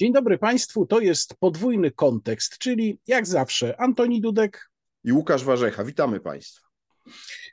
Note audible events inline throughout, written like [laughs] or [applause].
Dzień dobry Państwu, to jest podwójny kontekst, czyli jak zawsze Antoni Dudek i Łukasz Warzecha. Witamy Państwa.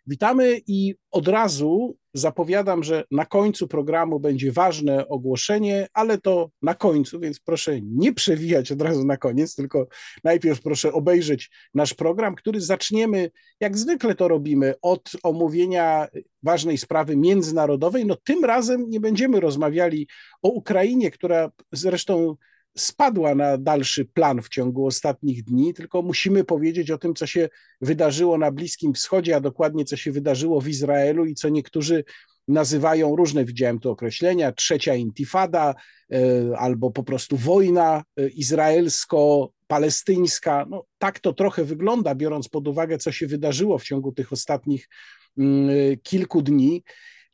Witamy i od razu zapowiadam, że na końcu programu będzie ważne ogłoszenie, ale to na końcu, więc proszę nie przewijać od razu na koniec, tylko najpierw proszę obejrzeć nasz program, który zaczniemy, jak zwykle to robimy, od omówienia ważnej sprawy międzynarodowej. No tym razem nie będziemy rozmawiali o Ukrainie, która zresztą spadła na dalszy plan w ciągu ostatnich dni, tylko musimy powiedzieć o tym, co się wydarzyło na Bliskim Wschodzie, a dokładnie co się wydarzyło w Izraelu i co niektórzy nazywają różne, widziałem tu określenia, trzecia intifada e, albo po prostu wojna e, izraelsko-palestyńska. No, tak to trochę wygląda, biorąc pod uwagę, co się wydarzyło w ciągu tych ostatnich mm, kilku dni.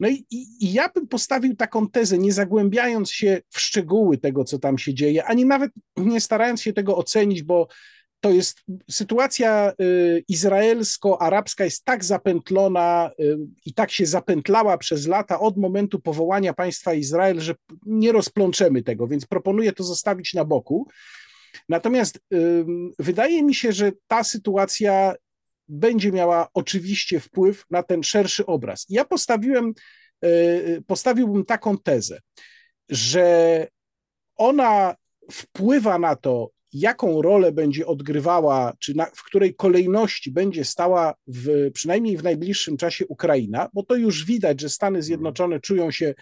No i, i, i, ja bym postawił taką tezę, nie zagłębiając się w szczegóły tego, co tam się dzieje, ani nawet nie starając się tego ocenić, bo to jest sytuacja y, izraelsko-arabska jest tak zapętlona y, i tak się zapętlała przez lata od momentu powołania państwa Izrael, że nie rozplączemy tego, więc proponuję to zostawić na boku. Natomiast y, wydaje mi się, że ta sytuacja będzie miała oczywiście wpływ na ten szerszy obraz. Ja postawiłem, postawiłbym taką tezę, że ona wpływa na to, jaką rolę będzie odgrywała, czy na, w której kolejności będzie stała, w, przynajmniej w najbliższym czasie, Ukraina, bo to już widać, że Stany Zjednoczone czują się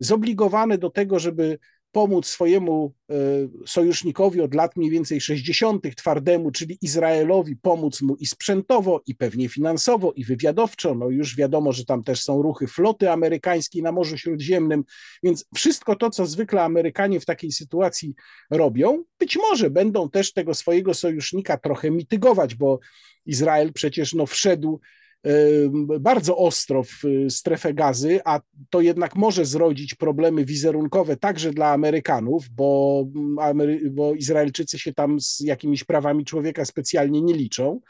zobligowane do tego, żeby pomóc swojemu e, sojusznikowi od lat mniej więcej 60., twardemu, czyli Izraelowi, pomóc mu i sprzętowo, i pewnie finansowo, i wywiadowczo. No już wiadomo, że tam też są ruchy floty amerykańskiej na Morzu Śródziemnym, więc wszystko to, co zwykle Amerykanie w takiej sytuacji robią, być może będą też tego swojego sojusznika trochę mitygować, bo Izrael przecież no, wszedł bardzo ostro w y, strefę gazy, a to jednak może zrodzić problemy wizerunkowe także dla Amerykanów, bo, mm, Amery bo Izraelczycy się tam z jakimiś prawami człowieka specjalnie nie liczą.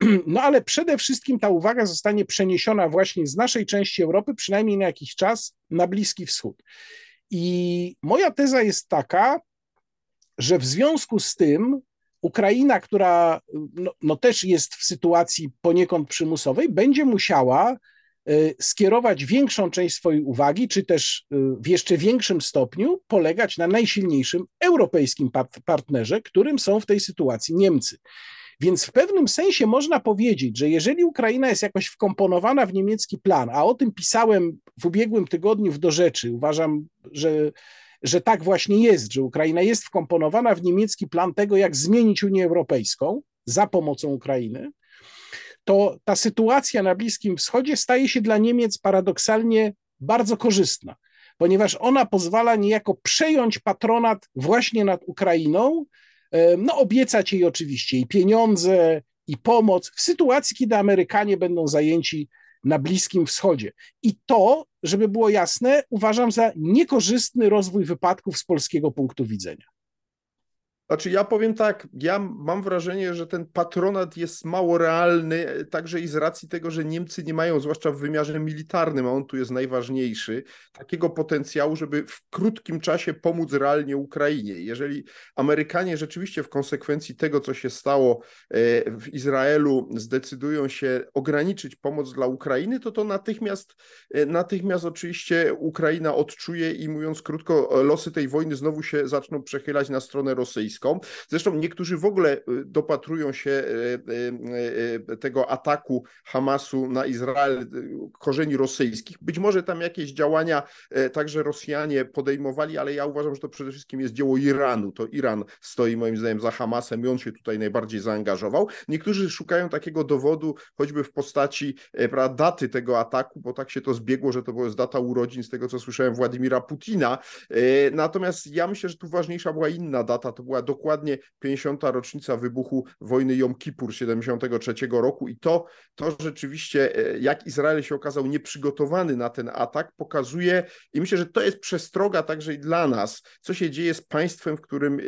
[clears throat] No ale przede wszystkim ta uwaga zostanie przeniesiona właśnie z naszej części Europy, przynajmniej na jakiś czas, na Bliski Wschód. I moja teza jest taka, że w związku z tym Ukraina, która no, no, też jest w sytuacji poniekąd przymusowej, będzie musiała y, skierować większą część swojej uwagi, czy też y, w jeszcze większym stopniu polegać na najsilniejszym europejskim partnerze, którym są w tej sytuacji Niemcy. Więc w pewnym sensie można powiedzieć, że jeżeli Ukraina jest jakoś wkomponowana w niemiecki plan, a o tym pisałem w ubiegłym tygodniu w Do Rzeczy, uważam, że że tak właśnie jest, że Ukraina jest wkomponowana w niemiecki plan tego, jak zmienić Unię Europejską za pomocą Ukrainy, to ta sytuacja na Bliskim Wschodzie staje się dla Niemiec paradoksalnie bardzo korzystna, ponieważ ona pozwala niejako przejąć patronat właśnie nad Ukrainą, no obiecać jej oczywiście i pieniądze, i pomoc w sytuacji, kiedy Amerykanie będą zajęci na Bliskim Wschodzie. I to, żeby było jasne, uważam za niekorzystny rozwój wypadków z polskiego punktu widzenia. Znaczy, ja powiem tak, ja mam wrażenie, że ten patronat jest mało realny, także i z racji tego, że Niemcy nie mają, zwłaszcza w wymiarze militarnym, a on tu jest najważniejszy, takiego potencjału, żeby w krótkim czasie pomóc realnie Ukrainie. Jeżeli Amerykanie rzeczywiście w konsekwencji tego, co się stało e, w Izraelu, zdecydują się ograniczyć pomoc dla Ukrainy, to to natychmiast, e, natychmiast oczywiście Ukraina odczuje i mówiąc krótko, losy tej wojny znowu się zaczną przechylać na stronę rosyjską. Zresztą niektórzy w ogóle y, dopatrują się y, y, tego ataku Hamasu na Izrael korzeni rosyjskich. Być może tam jakieś działania także Rosjanie podejmowali, ale ja uważam, że to przede wszystkim jest dzieło Iranu. To Iran stoi moim zdaniem za Hamasem i on się tutaj najbardziej zaangażował. Niektórzy szukają takiego dowodu, choćby w postaci pra, daty tego ataku, bo tak się to zbiegło, że to była data urodzin, z tego co słyszałem, Władimira Putina. Natomiast ja myślę, że tu ważniejsza była inna data, to była dokładnie 50. rocznica wybuchu wojny Jom Kippur 73 roku i to, to rzeczywiście, e, jak Izrael się okazał nieprzygotowany na ten atak, pokazuje i myślę, że to jest przestroga także i dla nas, co się dzieje z państwem, w którym,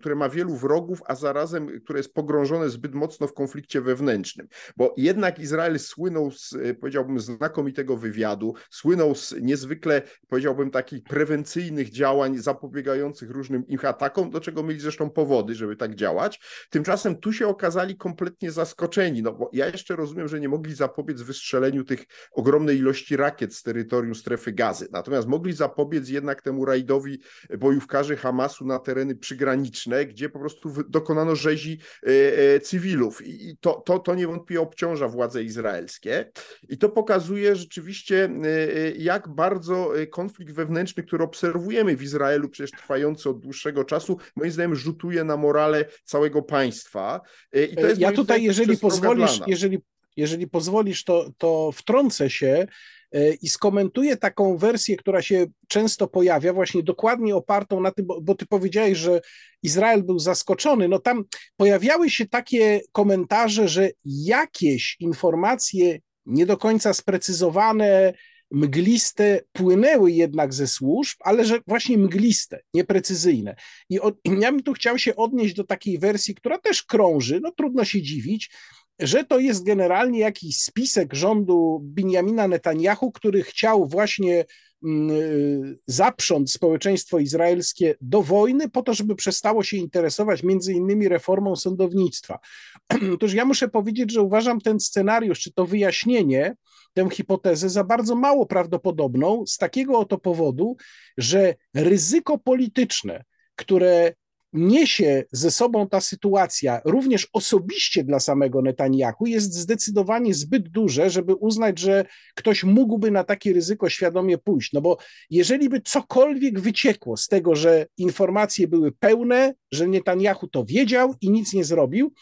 które ma wielu wrogów, a zarazem, które jest pogrążone zbyt mocno w konflikcie wewnętrznym, bo jednak Izrael słynął z, powiedziałbym, znakomitego wywiadu, słynął z niezwykle, powiedziałbym, takich prewencyjnych działań zapobiegających różnym ich atakom, do czego mieli zresztą powody, żeby tak działać. Tymczasem tu się okazali kompletnie zaskoczeni, no bo ja jeszcze rozumiem, że nie mogli zapobiec wystrzeleniu tych ogromnej ilości rakiet z terytorium strefy gazy, natomiast mogli zapobiec jednak temu rajdowi bojówkarzy Hamasu na tereny przygraniczne, gdzie po prostu dokonano rzezi e, e, cywilów. I to, to, to niewątpliwie obciąża władze izraelskie. I to pokazuje rzeczywiście, e, jak bardzo konflikt wewnętrzny, który obserwujemy w Izraelu, przecież trwający od dłuższego czasu, moim zdaniem rzutuje na morale całego państwa. I to jest ja tutaj, jeżeli pozwolisz, jeżeli, jeżeli pozwolisz, to, to wtrącę się e, i skomentuję taką wersję, która się często pojawia, właśnie dokładnie opartą na tym, bo, bo, ty powiedziałeś, że Izrael był zaskoczony. No tam pojawiały się takie komentarze, że jakieś informacje nie do końca sprecyzowane, mgliste płynęły jednak ze służb, ale że właśnie mgliste, nieprecyzyjne. I, od, I ja bym tu chciał się odnieść do takiej wersji, która też krąży, no trudno się dziwić, że to jest generalnie jakiś spisek rządu Benjamina Netanyahu, który chciał właśnie mm, y, zaprząc społeczeństwo izraelskie do wojny po to, żeby przestało się interesować między innymi reformą sądownictwa. [clears throat] Otóż ja muszę powiedzieć, że uważam ten scenariusz, czy to wyjaśnienie, tę hipotezę za bardzo mało prawdopodobną z takiego oto powodu, że ryzyko polityczne, które niesie ze sobą ta sytuacja, również osobiście dla samego Netanyahu, jest zdecydowanie zbyt duże, żeby uznać, że ktoś mógłby na takie ryzyko świadomie pójść. No bo jeżeli by cokolwiek wyciekło z tego, że informacje były pełne, że Netanyahu to wiedział i nic nie zrobił,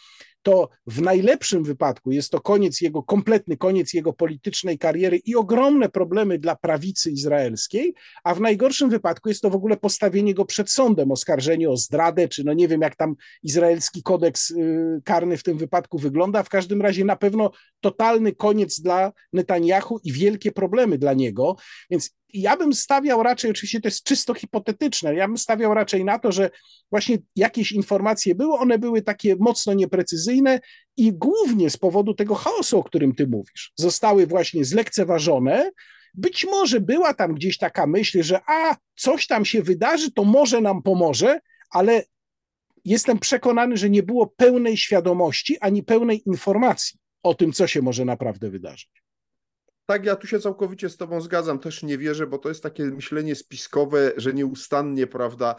to w najlepszym wypadku jest to koniec jego, kompletny koniec jego politycznej kariery i ogromne problemy dla prawicy izraelskiej, a w najgorszym wypadku jest to w ogóle postawienie go przed sądem, oskarżenie o zdradę, czy no nie wiem, jak tam izraelski kodeks y, karny w tym wypadku wygląda. W każdym razie na pewno totalny koniec dla Netanyahu i wielkie problemy dla niego. Więc ja bym stawiał raczej, oczywiście to jest czysto hipotetyczne, ja bym stawiał raczej na to, że właśnie jakieś informacje były, one były takie mocno nieprecyzyjne i głównie z powodu tego chaosu, o którym ty mówisz, zostały właśnie zlekceważone. Być może była tam gdzieś taka myśl, że a, coś tam się wydarzy, to może nam pomoże, ale jestem przekonany, że nie było pełnej świadomości ani pełnej informacji o tym, co się może naprawdę wydarzyć. Tak, ja tu się całkowicie z Tobą zgadzam, też nie wierzę, bo to jest takie myślenie spiskowe, że nieustannie, prawda,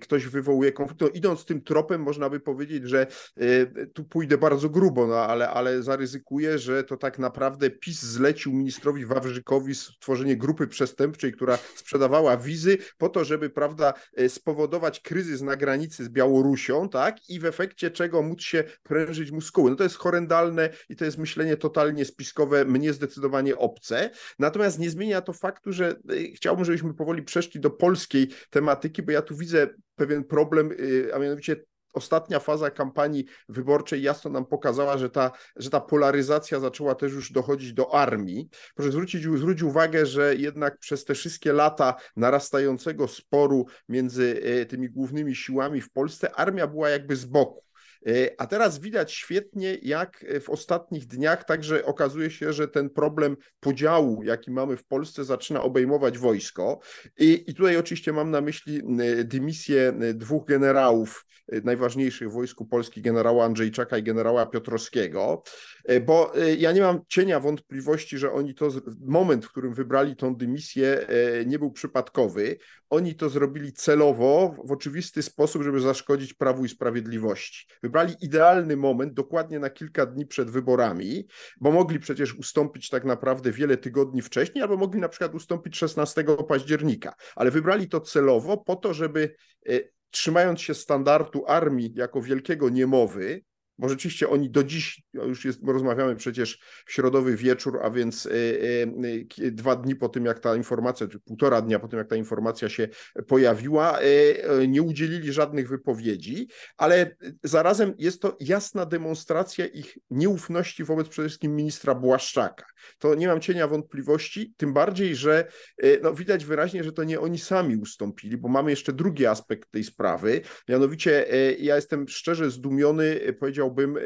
ktoś wywołuje konflikt. No, idąc tym tropem, można by powiedzieć, że y, tu pójdę bardzo grubo, no, ale, ale zaryzykuję, że to tak naprawdę PiS zlecił ministrowi Wawrzykowi stworzenie grupy przestępczej, która sprzedawała wizy po to, żeby, prawda, y, spowodować kryzys na granicy z Białorusią, tak, i w efekcie czego móc się prężyć muskuły. No to jest horrendalne i to jest myślenie totalnie spiskowe, mnie zdecydowanie op obce. Natomiast nie zmienia to faktu, że y, chciałbym, żebyśmy powoli przeszli do polskiej tematyki, bo ja tu widzę pewien problem, y, a mianowicie ostatnia faza kampanii wyborczej jasno nam pokazała, że ta, że ta polaryzacja zaczęła też już dochodzić do armii. Proszę zwrócić, zwrócić uwagę, że jednak przez te wszystkie lata narastającego sporu między y, tymi głównymi siłami w Polsce, armia była jakby z boku. E, a teraz widać świetnie, jak w ostatnich dniach także okazuje się, że ten problem podziału, jaki mamy w Polsce, zaczyna obejmować wojsko. I, i tutaj oczywiście mam na myśli dymisję dwóch generałów najważniejszych w wojsku Polski, generała Andrzejczaka i generała Piotrowskiego, e, bo e, ja nie mam cienia wątpliwości, że oni to, moment, w którym wybrali tą dymisję, nie był przypadkowy. Oni to zrobili celowo, w oczywisty sposób, żeby zaszkodzić Prawu i Sprawiedliwości. Wybrali idealny moment, dokładnie na kilka dni przed wyborami, bo mogli przecież ustąpić tak naprawdę wiele tygodni wcześniej, albo mogli na przykład ustąpić 16 października, ale wybrali to celowo po to, żeby e, trzymając się standardu armii jako wielkiego niemowy, bo rzeczywiście oni do dziś już jest, rozmawiamy przecież w środowy wieczór, a więc dwa dni po tym, jak ta informacja, czy półtora dnia po tym, jak ta informacja się pojawiła, nie udzielili żadnych wypowiedzi, ale zarazem jest to jasna demonstracja ich nieufności wobec przede wszystkim ministra Błaszczaka. To nie mam cienia wątpliwości, tym bardziej, że no, widać wyraźnie, że to nie oni sami ustąpili, bo mamy jeszcze drugi aspekt tej sprawy, mianowicie ja jestem szczerze zdumiony, powiedziałbym,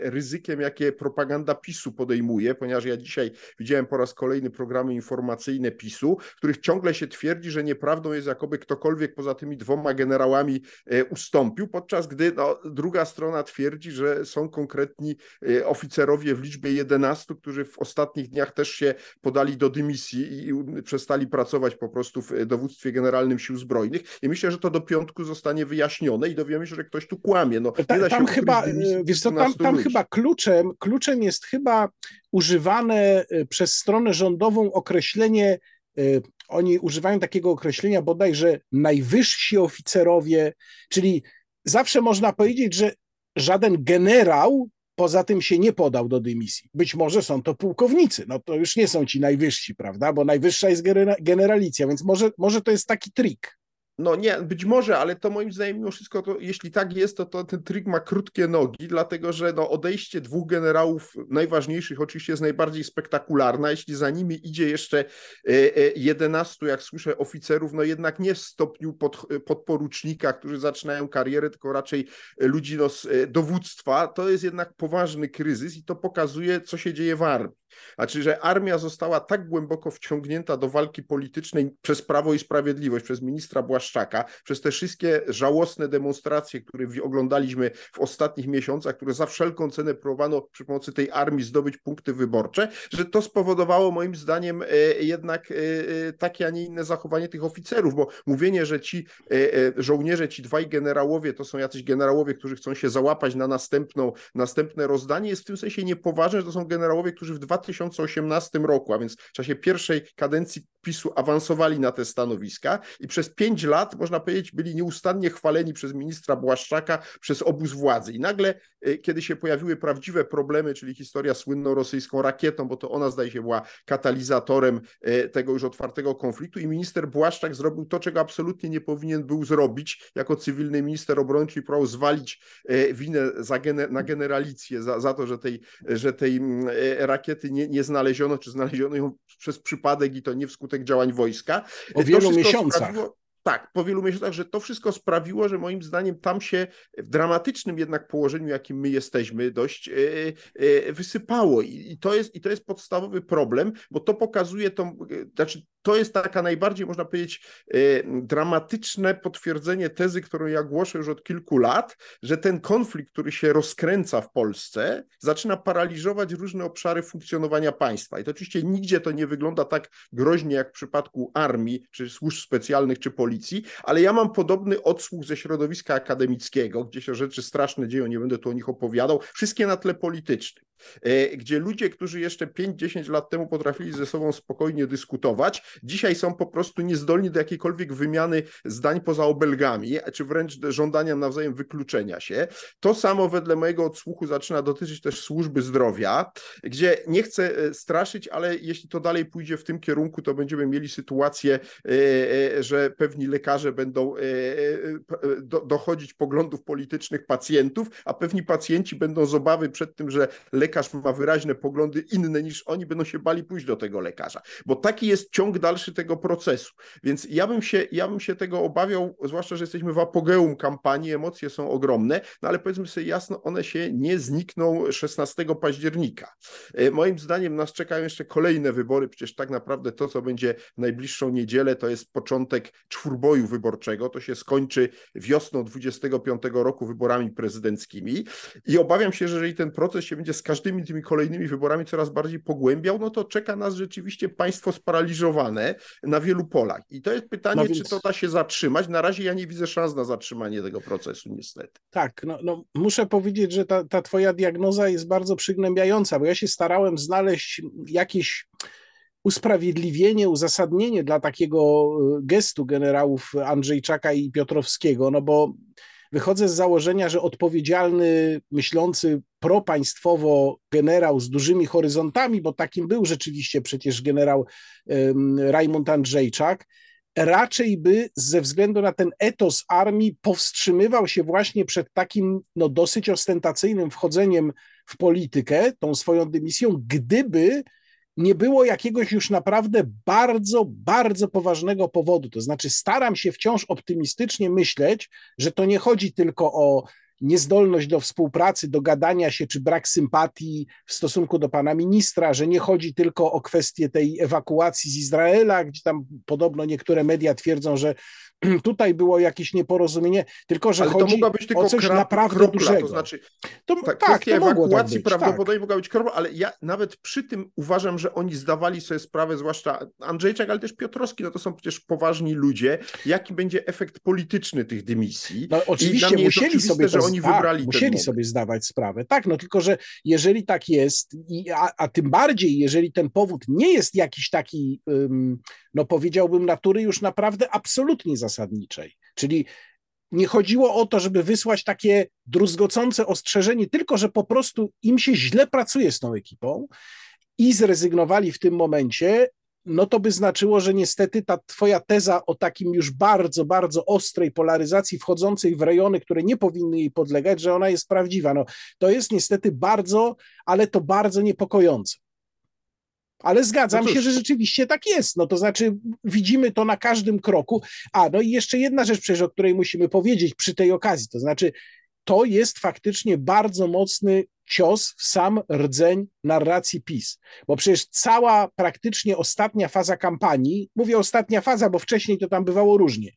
ryzykiem, jakie propaganda PiSu podejmuje, ponieważ ja dzisiaj widziałem po raz kolejny programy informacyjne PiSu, w których ciągle się twierdzi, że nieprawdą jest, jakoby ktokolwiek poza tymi dwoma generałami ustąpił, podczas gdy no, druga strona twierdzi, że są konkretni oficerowie w liczbie 11, którzy w ostatnich dniach też się podali do dymisji i przestali pracować po prostu w dowództwie generalnym sił zbrojnych i myślę, że to do piątku zostanie wyjaśnione i dowiemy się, że ktoś tu kłamie. No, Ta, tam chyba, wiesz co, tam, tam chyba kluczem, kluczem jest chyba używane e, przez stronę rządową określenie e, oni używają takiego określenia bodajże najwyżsi oficerowie, czyli zawsze można powiedzieć, że żaden generał poza tym się nie podał do dymisji. Być może są to pułkownicy, no to już nie są ci najwyżsi, prawda, bo najwyższa jest generalicja, więc może, może to jest taki trik. No nie, być może, ale to moim zdaniem mimo wszystko, to, jeśli tak jest, to, to ten trik ma krótkie nogi, dlatego że no, odejście dwóch generałów najważniejszych oczywiście jest najbardziej spektakularne, jeśli za nimi idzie jeszcze 11, e, e, jak słyszę, oficerów, no jednak nie w stopniu pod, podporucznika, którzy zaczynają karierę, tylko raczej ludzi no, z e, dowództwa, to jest jednak poważny kryzys i to pokazuje, co się dzieje w armii. Znaczy, że armia została tak głęboko wciągnięta do walki politycznej przez Prawo i Sprawiedliwość, przez ministra Błaszczaka, przez te wszystkie żałosne demonstracje, które oglądaliśmy w ostatnich miesiącach, które za wszelką cenę próbowano przy pomocy tej armii zdobyć punkty wyborcze, że to spowodowało moim zdaniem e, jednak e, e, takie, a nie inne zachowanie tych oficerów, bo mówienie, że ci żołnierze, ci dwaj generałowie to są jacyś generałowie, którzy chcą się załapać na następną, następne rozdanie, jest w tym sensie niepoważne, że to są generałowie, którzy w 2018 roku, a więc w czasie pierwszej kadencji PiSu awansowali na te stanowiska i przez pięć lat, można powiedzieć, byli nieustannie chwaleni przez ministra Błaszczaka, przez obóz władzy. I nagle, e, kiedy się pojawiły prawdziwe problemy, czyli historia słynną rosyjską rakietą, bo to ona zdaje się była katalizatorem e, tego już otwartego konfliktu i minister Błaszczak zrobił to, czego absolutnie nie powinien był zrobić jako cywilny minister obrony, czyli próbował zwalić e, winę za na generalicję, za, za to, że tej, że tej mm, rakiety nie, nie znaleziono, czy znaleziono ją przez przypadek i to nie wskutek działań wojska. Po wielu miesiącach. Sprawiło, tak, po wielu miesiącach, że to wszystko sprawiło, że moim zdaniem tam się w dramatycznym jednak położeniu, jakim my jesteśmy, dość yy, yy, wysypało. I, to jest, I to jest podstawowy problem, bo to pokazuje tą, yy, znaczy to jest taka najbardziej, można powiedzieć, dramatyczne potwierdzenie tezy, którą ja głoszę już od kilku lat, że ten konflikt, który się rozkręca w Polsce, zaczyna paraliżować różne obszary funkcjonowania państwa. I to oczywiście nigdzie to nie wygląda tak groźnie jak w przypadku armii, czy służb specjalnych, czy policji policji, ale ja mam podobny odsłuch ze środowiska akademickiego, gdzie się rzeczy straszne dzieją, nie będę tu o nich opowiadał, wszystkie na tle politycznym. E, gdzie ludzie, którzy jeszcze 5-10 lat temu potrafili ze sobą spokojnie dyskutować, dzisiaj są po prostu niezdolni do jakiejkolwiek wymiany zdań poza obelgami, czy wręcz żądania nawzajem wykluczenia się. To samo wedle mojego odsłuchu zaczyna dotyczyć też służby zdrowia, gdzie nie chcę e, straszyć, ale jeśli to dalej pójdzie w tym kierunku, to będziemy mieli sytuację, e, że pewni lekarze będą dochodzić poglądów politycznych pacjentów, a pewni pacjenci będą z obawy przed tym, że lekarz lekarz ma wyraźne poglądy inne niż oni, będą się bali pójść do tego lekarza, bo taki jest ciąg dalszy tego procesu. Więc ja bym się, ja bym się tego obawiał, zwłaszcza, że jesteśmy w apogeum kampanii, emocje są ogromne, no ale powiedzmy sobie jasno, one się nie znikną 16 października. E, moim zdaniem nas czekają jeszcze kolejne wybory, przecież tak naprawdę to, co będzie w najbliższą niedzielę, to jest początek czwórboju wyborczego, to się skończy wiosną 25 roku wyborami prezydenckimi i obawiam się, że jeżeli ten proces się będzie z każdym każdymi tymi kolejnymi wyborami coraz bardziej pogłębiał, no to czeka nas rzeczywiście państwo sparaliżowane na wielu polach. I to jest pytanie, no więc... czy to da się zatrzymać. Na razie ja nie widzę szans na zatrzymanie tego procesu, niestety. Tak, no, no muszę powiedzieć, że ta, ta twoja diagnoza jest bardzo przygnębiająca, bo ja się starałem znaleźć jakieś usprawiedliwienie, uzasadnienie dla takiego e, gestu generałów Andrzejczaka i Piotrowskiego, no bo wychodzę z założenia, że odpowiedzialny, myślący propaństwowo generał z dużymi horyzontami, bo takim był rzeczywiście przecież generał Rajmund Andrzejczak, raczej by ze względu na ten etos armii powstrzymywał się właśnie przed takim no, dosyć ostentacyjnym wchodzeniem w politykę, tą swoją dymisją, gdyby nie było jakiegoś już naprawdę bardzo, bardzo poważnego powodu. To znaczy, staram się wciąż optymistycznie myśleć, że to nie chodzi tylko o niezdolność do współpracy, do gadania się, czy brak sympatii w stosunku do pana ministra, że nie chodzi tylko o kwestię tej ewakuacji z Izraela, gdzie tam podobno niektóre media twierdzą, że [clears throat] tutaj było jakieś nieporozumienie, tylko że Ale chodzi to być tylko o coś naprawdę kropla, dużego. To znaczy, to, ta tak, to ewakuacji tak prawdopodobnie tak. mogła być kropla, ale ja nawet przy tym uważam, że oni zdawali sobie sprawę, zwłaszcza Andrzejczak, ale też Piotrowski, no to są przecież poważni ludzie, jaki będzie efekt polityczny tych dymisji. No oczywiście musieli sobie że oni tak, wybrali musieli sobie zdawać sprawę. Tak, no tylko, że jeżeli tak jest, i, a, a tym bardziej, jeżeli ten powód nie jest jakiś taki, um, no powiedziałbym, natury już naprawdę absolutnie zasadniczy, zasadniczej. Czyli nie chodziło o to, żeby wysłać takie druzgocące ostrzeżenie, tylko że po prostu im się źle pracuje z tą ekipą i zrezygnowali w tym momencie, no to by znaczyło, że niestety ta twoja teza o takim już bardzo, bardzo ostrej polaryzacji wchodzącej w rejony, które nie powinny jej podlegać, że ona jest prawdziwa. No, to jest niestety bardzo, ale to bardzo niepokojące. Ale zgadzam no się, że rzeczywiście tak jest. No to znaczy, widzimy to na każdym kroku. A no i jeszcze jedna rzecz, przecież, o której musimy powiedzieć przy tej okazji, to znaczy, to jest faktycznie bardzo mocny cios w sam rdzeń narracji PiS. Bo przecież cała praktycznie ostatnia faza kampanii, mówię ostatnia faza, bo wcześniej to tam bywało różnie,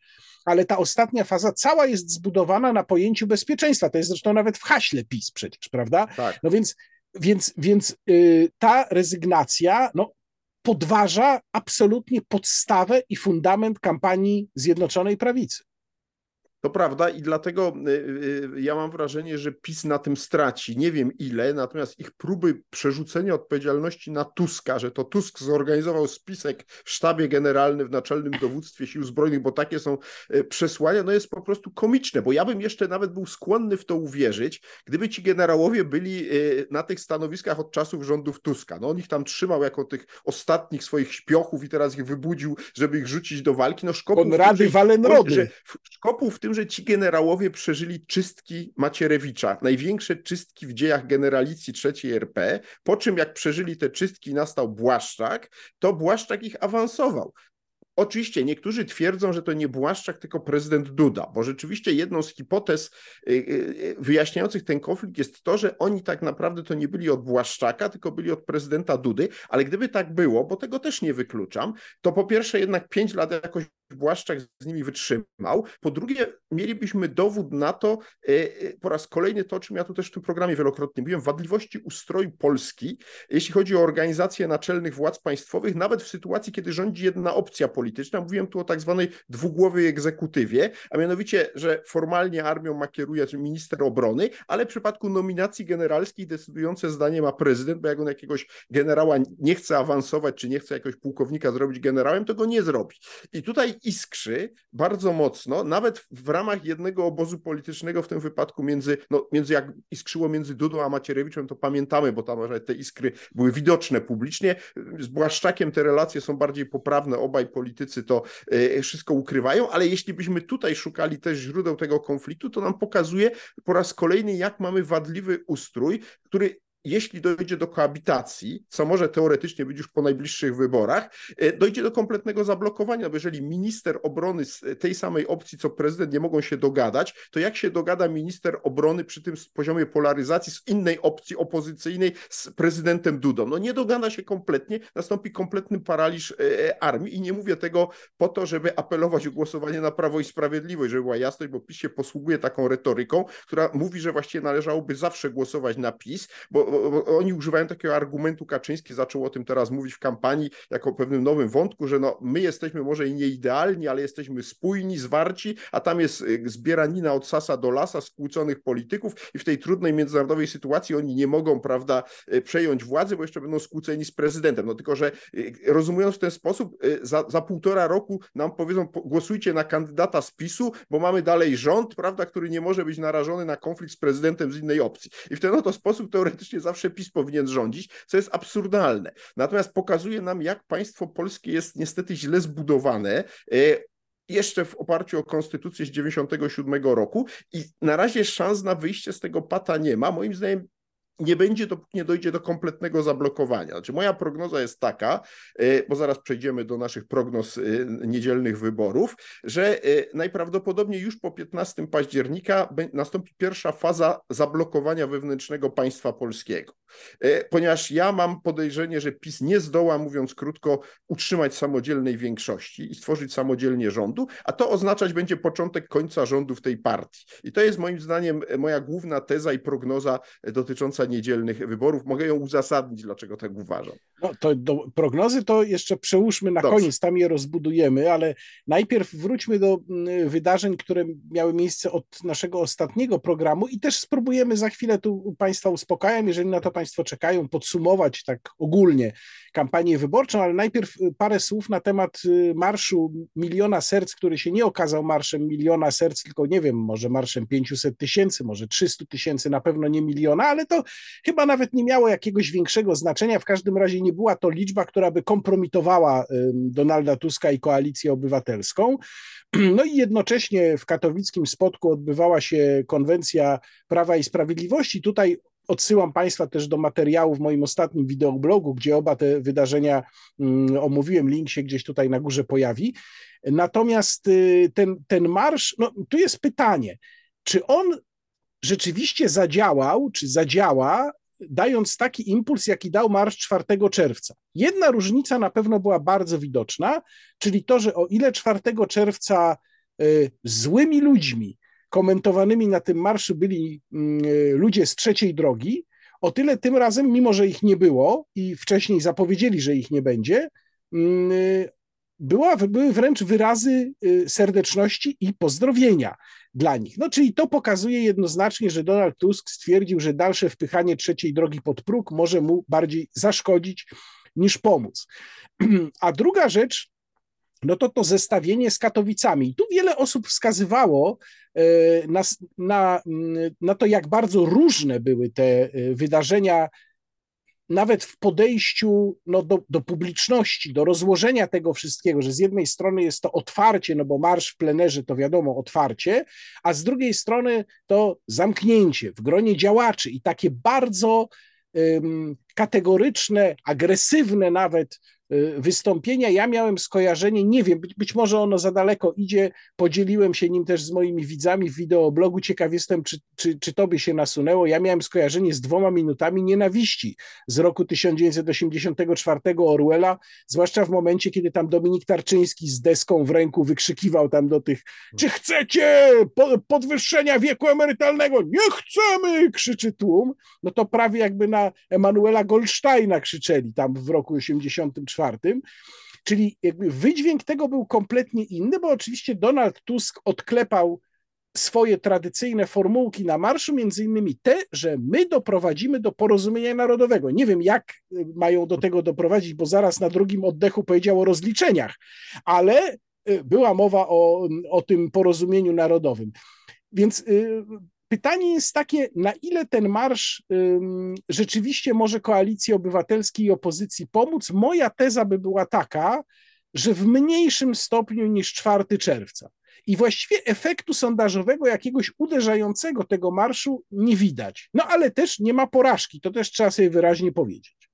ale ta ostatnia faza cała jest zbudowana na pojęciu bezpieczeństwa. To jest zresztą nawet w haśle PiS przecież, prawda? Tak. No więc więc, więc y, ta rezygnacja no, podważa absolutnie podstawę i fundament kampanii Zjednoczonej Prawicy. To prawda i dlatego y, y, ja mam wrażenie, że PiS na tym straci. Nie wiem ile, natomiast ich próby przerzucenia odpowiedzialności na Tuska, że to Tusk zorganizował spisek w sztabie generalnym, w naczelnym dowództwie sił zbrojnych, bo takie są y, przesłania, no jest po prostu komiczne, bo ja bym jeszcze nawet był skłonny w to uwierzyć, gdyby ci generałowie byli na tych stanowiskach od czasów rządów Tuska. No on ich tam trzymał jako tych ostatnich swoich śpiochów i teraz ich wybudził, żeby ich rzucić do walki. No Szkopuł Konrady Walenrody. Szkopuł w tym, że ci generałowie przeżyli czystki Macierewicza, największe czystki w dziejach generalicji III RP, po czym jak przeżyli te czystki nastał Błaszczak, to Błaszczak ich awansował. Oczywiście niektórzy twierdzą, że to nie Błaszczak, tylko prezydent Duda, bo rzeczywiście jedną z hipotez y, y, wyjaśniających ten konflikt jest to, że oni tak naprawdę to nie byli od Błaszczaka, tylko byli od prezydenta Dudy, ale gdyby tak było, bo tego też nie wykluczam, to po pierwsze jednak pięć lat jakoś Błaszczak z nimi wytrzymał. Po drugie, mielibyśmy dowód na to, e, e, po raz kolejny to, o czym ja tu też w tym programie wielokrotnie mówiłem, wadliwości ustroju Polski, jeśli chodzi o organizację naczelnych władz państwowych, nawet w sytuacji, kiedy rządzi jedna opcja polityczna. Mówiłem tu o tak zwanej dwugłowej egzekutywie, a mianowicie, że formalnie armią ma kieruje minister obrony, ale w przypadku nominacji generalskiej decydujące zdanie ma prezydent, bo jak on jakiegoś generała nie chce awansować, czy nie chce jakiegoś pułkownika zrobić generałem, to go nie zrobi. I tutaj iskrzy bardzo mocno, nawet w ramach jednego obozu politycznego, w tym wypadku między, no, między jak iskrzyło między Dudą a Macierewiczem, to pamiętamy, bo tam te iskry były widoczne publicznie. Z Błaszczakiem te relacje są bardziej poprawne, obaj politycy to y, wszystko ukrywają, ale jeśli byśmy tutaj szukali też źródeł tego konfliktu, to nam pokazuje po raz kolejny, jak mamy wadliwy ustrój, który jeśli dojdzie do koabitacji, co może teoretycznie być już po najbliższych wyborach, e, dojdzie do kompletnego zablokowania, bo jeżeli minister obrony z tej samej opcji, co prezydent, nie mogą się dogadać, to jak się dogada minister obrony przy tym poziomie polaryzacji z innej opcji opozycyjnej z prezydentem Dudą? No nie dogada się kompletnie, nastąpi kompletny paraliż e, armii i nie mówię tego po to, żeby apelować o głosowanie na Prawo i Sprawiedliwość, żeby była jasność, bo PiS się posługuje taką retoryką, która mówi, że właściwie należałoby zawsze głosować na PiS, bo oni używają takiego argumentu, Kaczyński zaczął o tym teraz mówić w kampanii, jako pewnym nowym wątku, że no, my jesteśmy może nie idealni, ale jesteśmy spójni, zwarci, a tam jest y, zbieranina od sasa do lasa skłóconych polityków i w tej trudnej międzynarodowej sytuacji oni nie mogą, prawda, y, przejąć władzy, bo jeszcze będą skłóceni z prezydentem. No tylko, że y, rozumując w ten sposób, za, za półtora roku nam powiedzą, głosujcie na kandydata z PiSu, bo mamy dalej rząd, prawda, który nie może być narażony na konflikt z prezydentem z innej opcji. I w ten oto sposób teoretycznie zawsze PiS powinien rządzić, co jest absurdalne. Natomiast pokazuje nam, jak państwo polskie jest niestety źle zbudowane e, jeszcze w oparciu o konstytucję z 97 roku i na razie szans na wyjście z tego pata nie ma. Moim zdaniem nie będzie, dopóki nie dojdzie do kompletnego zablokowania. Znaczy, moja prognoza jest taka, e, bo zaraz przejdziemy do naszych prognoz e, niedzielnych wyborów, że e, najprawdopodobniej już po 15 października nastąpi pierwsza faza zablokowania wewnętrznego państwa polskiego. Ponieważ ja mam podejrzenie, że PiS nie zdoła, mówiąc krótko, utrzymać samodzielnej większości i stworzyć samodzielnie rządu, a to oznaczać będzie początek końca rządu w tej partii. I to jest moim zdaniem moja główna teza i prognoza dotycząca niedzielnych wyborów. Mogę ją uzasadnić, dlaczego tak uważam. No, to do prognozy to jeszcze przełóżmy na Dobrze. koniec, tam je rozbudujemy, ale najpierw wróćmy do mm, wydarzeń, które miały miejsce od naszego ostatniego programu i też spróbujemy za chwilę tu Państwa uspokajam, jeżeli na to Państwo czekają, podsumować tak ogólnie kampanię wyborczą, ale najpierw y, parę słów na temat y, marszu Miliona Serc, który się nie okazał marszem Miliona Serc, tylko nie wiem, może marszem 500 tysięcy, może 300 tysięcy, na pewno nie miliona, ale to chyba nawet nie miało jakiegoś większego znaczenia. W każdym razie nie była to liczba, która by kompromitowała Donalda Tuska i koalicję obywatelską. No i jednocześnie w katowickim spotku odbywała się konwencja Prawa i Sprawiedliwości. Tutaj Odsyłam Państwa też do materiału w moim ostatnim wideoblogu, gdzie oba te wydarzenia omówiłem. Link się gdzieś tutaj na górze pojawi. Natomiast y, ten, ten marsz, no tu jest pytanie, czy on rzeczywiście zadziałał, czy zadziała, dając taki impuls, jaki dał marsz 4 czerwca. Jedna różnica na pewno była bardzo widoczna, czyli to, że o ile 4 czerwca y, złymi ludźmi komentowanymi na tym marszu byli mm, y, ludzie z trzeciej drogi, o tyle tym razem, mimo że ich nie było i wcześniej zapowiedzieli, że ich nie będzie, mm, y, była, były wręcz wyrazy serdeczności i pozdrowienia dla nich. No, czyli to pokazuje jednoznacznie, że Donald Tusk stwierdził, że dalsze wpychanie trzeciej drogi pod próg może mu bardziej zaszkodzić niż pomóc. [clears throat] A druga rzecz, no to to zestawienie z Katowicami. I tu wiele osób wskazywało e, na, na, na to, jak bardzo różne były te wydarzenia nawet w podejściu no, do, do, publiczności, do rozłożenia tego wszystkiego, że z jednej strony jest to otwarcie, no bo marsz w plenerze to wiadomo otwarcie, a z drugiej strony to zamknięcie w gronie działaczy i takie bardzo um, kategoryczne, agresywne nawet wystąpienia ja miałem skojarzenie, nie wiem, być, być, może ono za daleko idzie, podzieliłem się nim też z moimi widzami w wideoblogu, ciekaw jestem, czy, czy, czy to by się nasunęło. Ja miałem skojarzenie z dwoma minutami nienawiści z roku 1984 Orwella, zwłaszcza w momencie, kiedy tam Dominik Tarczyński z deską w ręku wykrzykiwał tam do tych, czy chcecie podwyższenia wieku emerytalnego? Nie chcemy, krzyczy tłum. No to prawie jakby na Emanuela Goldsteina krzyczeli tam w roku 84 Czyli jakby wydźwięk tego był kompletnie inny, bo oczywiście Donald Tusk odklepał swoje tradycyjne formułki na marszu, między innymi te, że my doprowadzimy do porozumienia narodowego. Nie wiem, jak mają do tego doprowadzić, bo zaraz na drugim oddechu powiedział o rozliczeniach, ale y, była mowa o, o tym porozumieniu narodowym. Więc y, Pytanie jest takie, na ile ten marsz ym, rzeczywiście może koalicji obywatelskiej i opozycji pomóc? Moja teza by była taka, że w mniejszym stopniu niż 4 czerwca. I właściwie efektu sondażowego, jakiegoś uderzającego tego marszu nie widać. No ale też nie ma porażki, to też trzeba sobie wyraźnie powiedzieć.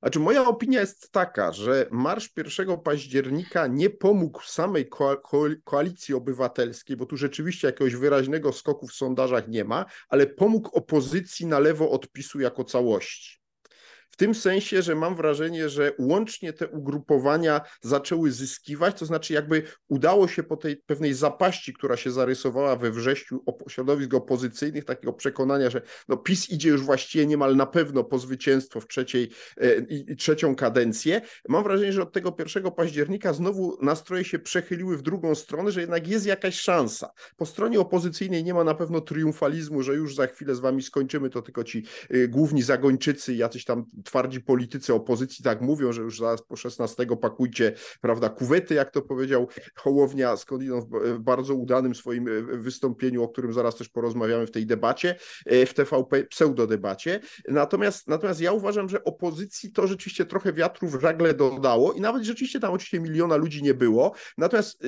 Znaczy, moja opinia jest taka, że marsz 1 października nie pomógł samej ko ko koalicji obywatelskiej, bo tu rzeczywiście jakiegoś wyraźnego skoku w sondażach nie ma, ale pomógł opozycji na lewo odpisu jako całości. W tym sensie, że mam wrażenie, że łącznie te ugrupowania zaczęły zyskiwać, to znaczy jakby udało się po tej pewnej zapaści, która się zarysowała we wrześniu środowisk opozycyjnych, takiego przekonania, że no PiS idzie już właściwie niemal na pewno po zwycięstwo w trzeciej e, i trzecią kadencję. Mam wrażenie, że od tego 1 października znowu nastroje się przechyliły w drugą stronę, że jednak jest jakaś szansa. Po stronie opozycyjnej nie ma na pewno triumfalizmu, że już za chwilę z wami skończymy, to tylko ci y, główni zagończycy, jacyś tam twardzi politycy opozycji tak mówią, że już zaraz po 16 pakujcie, prawda, kuwety, jak to powiedział Hołownia skądinąd w bardzo udanym swoim y, wystąpieniu, o którym zaraz też porozmawiamy w tej debacie, y, w TVP pseudodebacie. Natomiast, natomiast ja uważam, że opozycji to rzeczywiście trochę wiatru w żagle dodało i nawet rzeczywiście tam oczywiście miliona ludzi nie było. Natomiast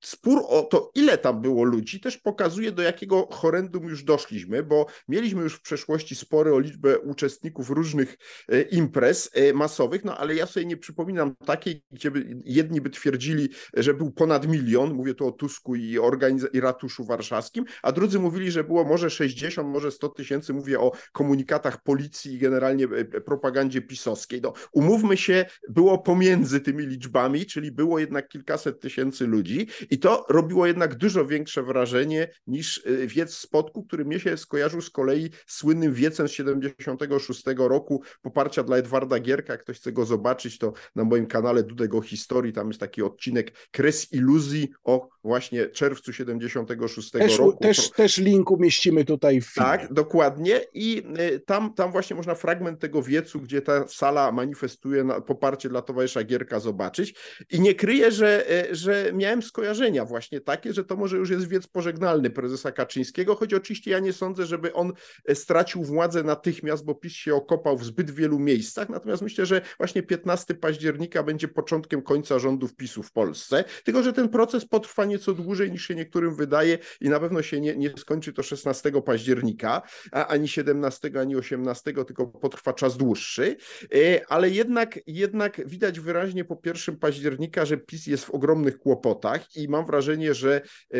spór o to, ile tam było ludzi, też pokazuje, do jakiego horrendum już doszliśmy, bo mieliśmy już w przeszłości spory o liczbę uczestników różnych e, imprez e, masowych, no ale ja sobie nie przypominam takiej, gdzie by, jedni by twierdzili, że był ponad milion, mówię tu o Tusku i, organiz- i ratuszu warszawskim, a drudzy mówili, że było może 60, może 100 tysięcy, mówię o komunikatach policji i generalnie e, propagandzie pisowskiej. No, umówmy się, było pomiędzy tymi liczbami, czyli było jednak kilkaset tysięcy ludzi i to robiło jednak dużo większe wrażenie niż y, wiec spotku, który mnie się skojarzył z kolei słynnym wiecem z 76 roku poparcia dla Edwarda Gierka. Jak ktoś chce go zobaczyć, to na moim kanale Dudego Historii, tam jest taki odcinek Kres iluzji o właśnie czerwcu 76 też, roku. Też, też link umieścimy tutaj w filmie. Tak, dokładnie i y, tam, tam właśnie można fragment tego wiecu, gdzie ta sala manifestuje poparcie dla towarzysza Gierka zobaczyć i nie kryję, że, y, że miałem skojarzenie właśnie takie, że to może już jest wiec pożegnalny prezesa Kaczyńskiego, choć oczywiście ja nie sądzę, żeby on e, stracił władzę natychmiast, bo PiS się okopał w zbyt wielu miejscach, natomiast myślę, że właśnie 15 października będzie początkiem końca rządów PiSu w Polsce, tylko że ten proces potrwa nieco dłużej niż się niektórym wydaje i na pewno się nie, nie skończy to 16 października, a ani 17, ani 18, tylko potrwa czas dłuższy, e, ale jednak, jednak widać wyraźnie po 1 października, że PiS jest w ogromnych kłopotach i mam wrażenie, że e,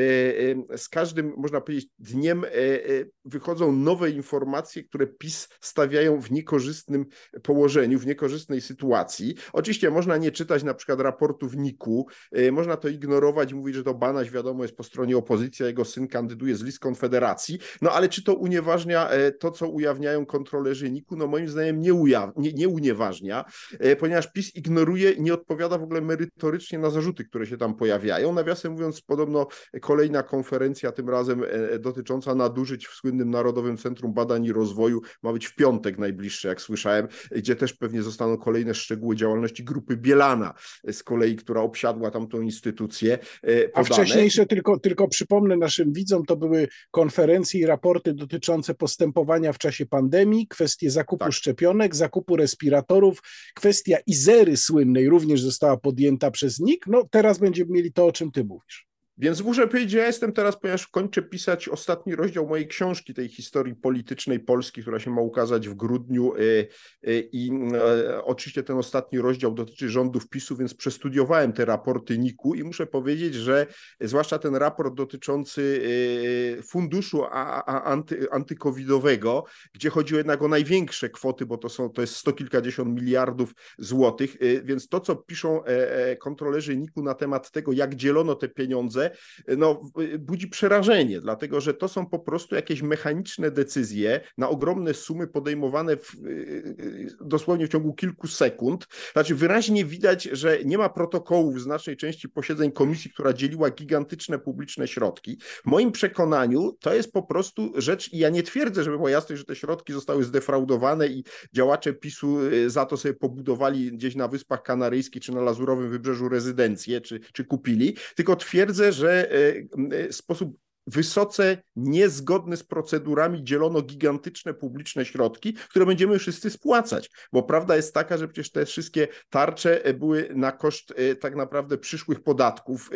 e, z każdym, można powiedzieć, dniem e, wychodzą nowe informacje, które PiS stawiają w niekorzystnym położeniu, w niekorzystnej sytuacji. Oczywiście można nie czytać na przykład raportów NIK-u, można to ignorować mówić, że to Banaś, wiadomo, jest po stronie opozycji, a jego syn kandyduje z list Konfederacji, no ale czy to unieważnia to, co ujawniają kontrolerzy NIK-u? No moim zdaniem nie, nie, nie unieważnia, ponieważ PiS ignoruje, nie odpowiada w ogóle merytorycznie na zarzuty, które się tam pojawiają. Nawiasem Nawiasem mówiąc, podobno kolejna konferencja, tym razem e, dotycząca nadużyć w słynnym Narodowym Centrum Badań i Rozwoju, ma być w piątek najbliższy, jak słyszałem, gdzie też pewnie zostaną kolejne szczegóły działalności grupy Bielana, z kolei, która obsiadła tamtą instytucję. E, podane. A wcześniejsze, tylko, tylko przypomnę naszym widzom, to były konferencje i raporty dotyczące postępowania w czasie pandemii, kwestie zakupu tak. szczepionek, zakupu respiratorów, kwestia Izery słynnej również została podjęta przez NIK. No teraz będziemy mieli to, o czym ty mówisz. Więc muszę powiedzieć, że ja jestem teraz, ponieważ kończę pisać ostatni rozdział mojej książki, tej historii politycznej Polski, która się ma ukazać w grudniu. Y, y, I e, oczywiście ten ostatni rozdział dotyczy rządów PiSu, więc przestudiowałem te raporty NIK-u i muszę powiedzieć, że zwłaszcza ten raport dotyczący y, funduszu anty, antykowidowego, gdzie chodziło jednak o największe kwoty, bo to, są, to jest sto kilkadziesiąt miliardów złotych, więc to, co piszą e, e, kontrolerzy NIK-u na temat tego, jak dzielono te pieniądze, no, budzi przerażenie, dlatego że to są po prostu jakieś mechaniczne decyzje na ogromne sumy podejmowane w, dosłownie w ciągu kilku sekund. Znaczy wyraźnie widać, że nie ma protokołów w znacznej części posiedzeń komisji, która dzieliła gigantyczne publiczne środki. W moim przekonaniu to jest po prostu rzecz, i ja nie twierdzę, żeby było jasne, że te środki zostały zdefraudowane i działacze PiSu y, za to sobie pobudowali gdzieś na Wyspach Kanaryjskich czy na Lazurowym Wybrzeżu rezydencję, czy, czy kupili, tylko twierdzę, że e, e, sposób wysoce niezgodny z procedurami dzielono gigantyczne publiczne środki, które będziemy wszyscy spłacać. Bo prawda jest taka, że przecież te wszystkie tarcze e, były na koszt tak naprawdę przyszłych podatków.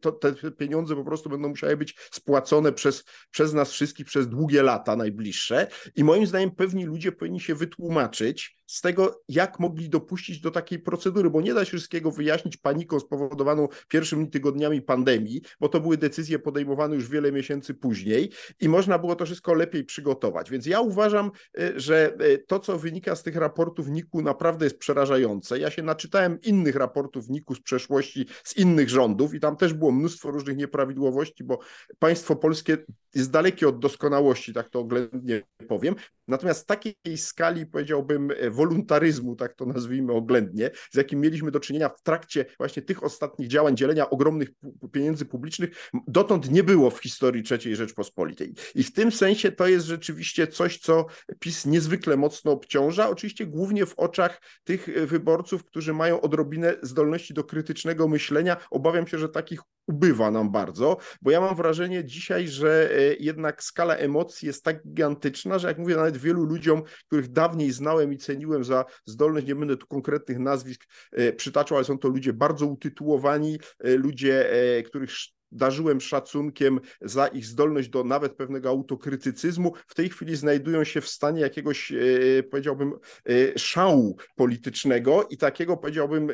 To, te pieniądze po prostu będą musiały być spłacone przez, przez nas wszystkich przez długie lata najbliższe. I moim zdaniem pewni ludzie powinni się wytłumaczyć, z tego, jak mogli dopuścić do takiej procedury, bo nie da się wszystkiego wyjaśnić paniką spowodowaną pierwszymi tygodniami pandemii, bo to były decyzje podejmowane już wiele miesięcy później i można było to wszystko lepiej przygotować. Więc ja uważam, e, że e, to, co wynika z tych raportów NIK-u, naprawdę jest przerażające. Ja się naczytałem innych raportów NIK-u z przeszłości, z innych rządów i tam też było mnóstwo różnych nieprawidłowości, bo państwo polskie jest dalekie od doskonałości, tak to oględnie powiem. Natomiast takiej skali, powiedziałbym, woluntaryzmu, tak to nazwijmy oględnie, z jakim mieliśmy do czynienia w trakcie właśnie tych ostatnich działań dzielenia ogromnych pieniędzy publicznych, dotąd nie było w historii III Rzeczpospolitej. I w tym sensie to jest rzeczywiście coś, co PiS niezwykle mocno obciąża, oczywiście głównie w oczach tych e, wyborców, którzy mają odrobinę zdolności do krytycznego myślenia. Obawiam się, że takich ubywa nam bardzo, bo ja mam wrażenie dzisiaj, że e, jednak skala emocji jest tak gigantyczna, że jak mówię nawet wielu ludziom, których dawniej znałem i ceniłem za zdolność, nie będę tu konkretnych nazwisk e, przytaczał, ale są to ludzie bardzo utytułowani, e, ludzie, których darzyłem szacunkiem za ich zdolność do nawet pewnego autokrytycyzmu, w tej chwili znajdują się w stanie jakiegoś, e, powiedziałbym, e, szału politycznego i takiego, powiedziałbym,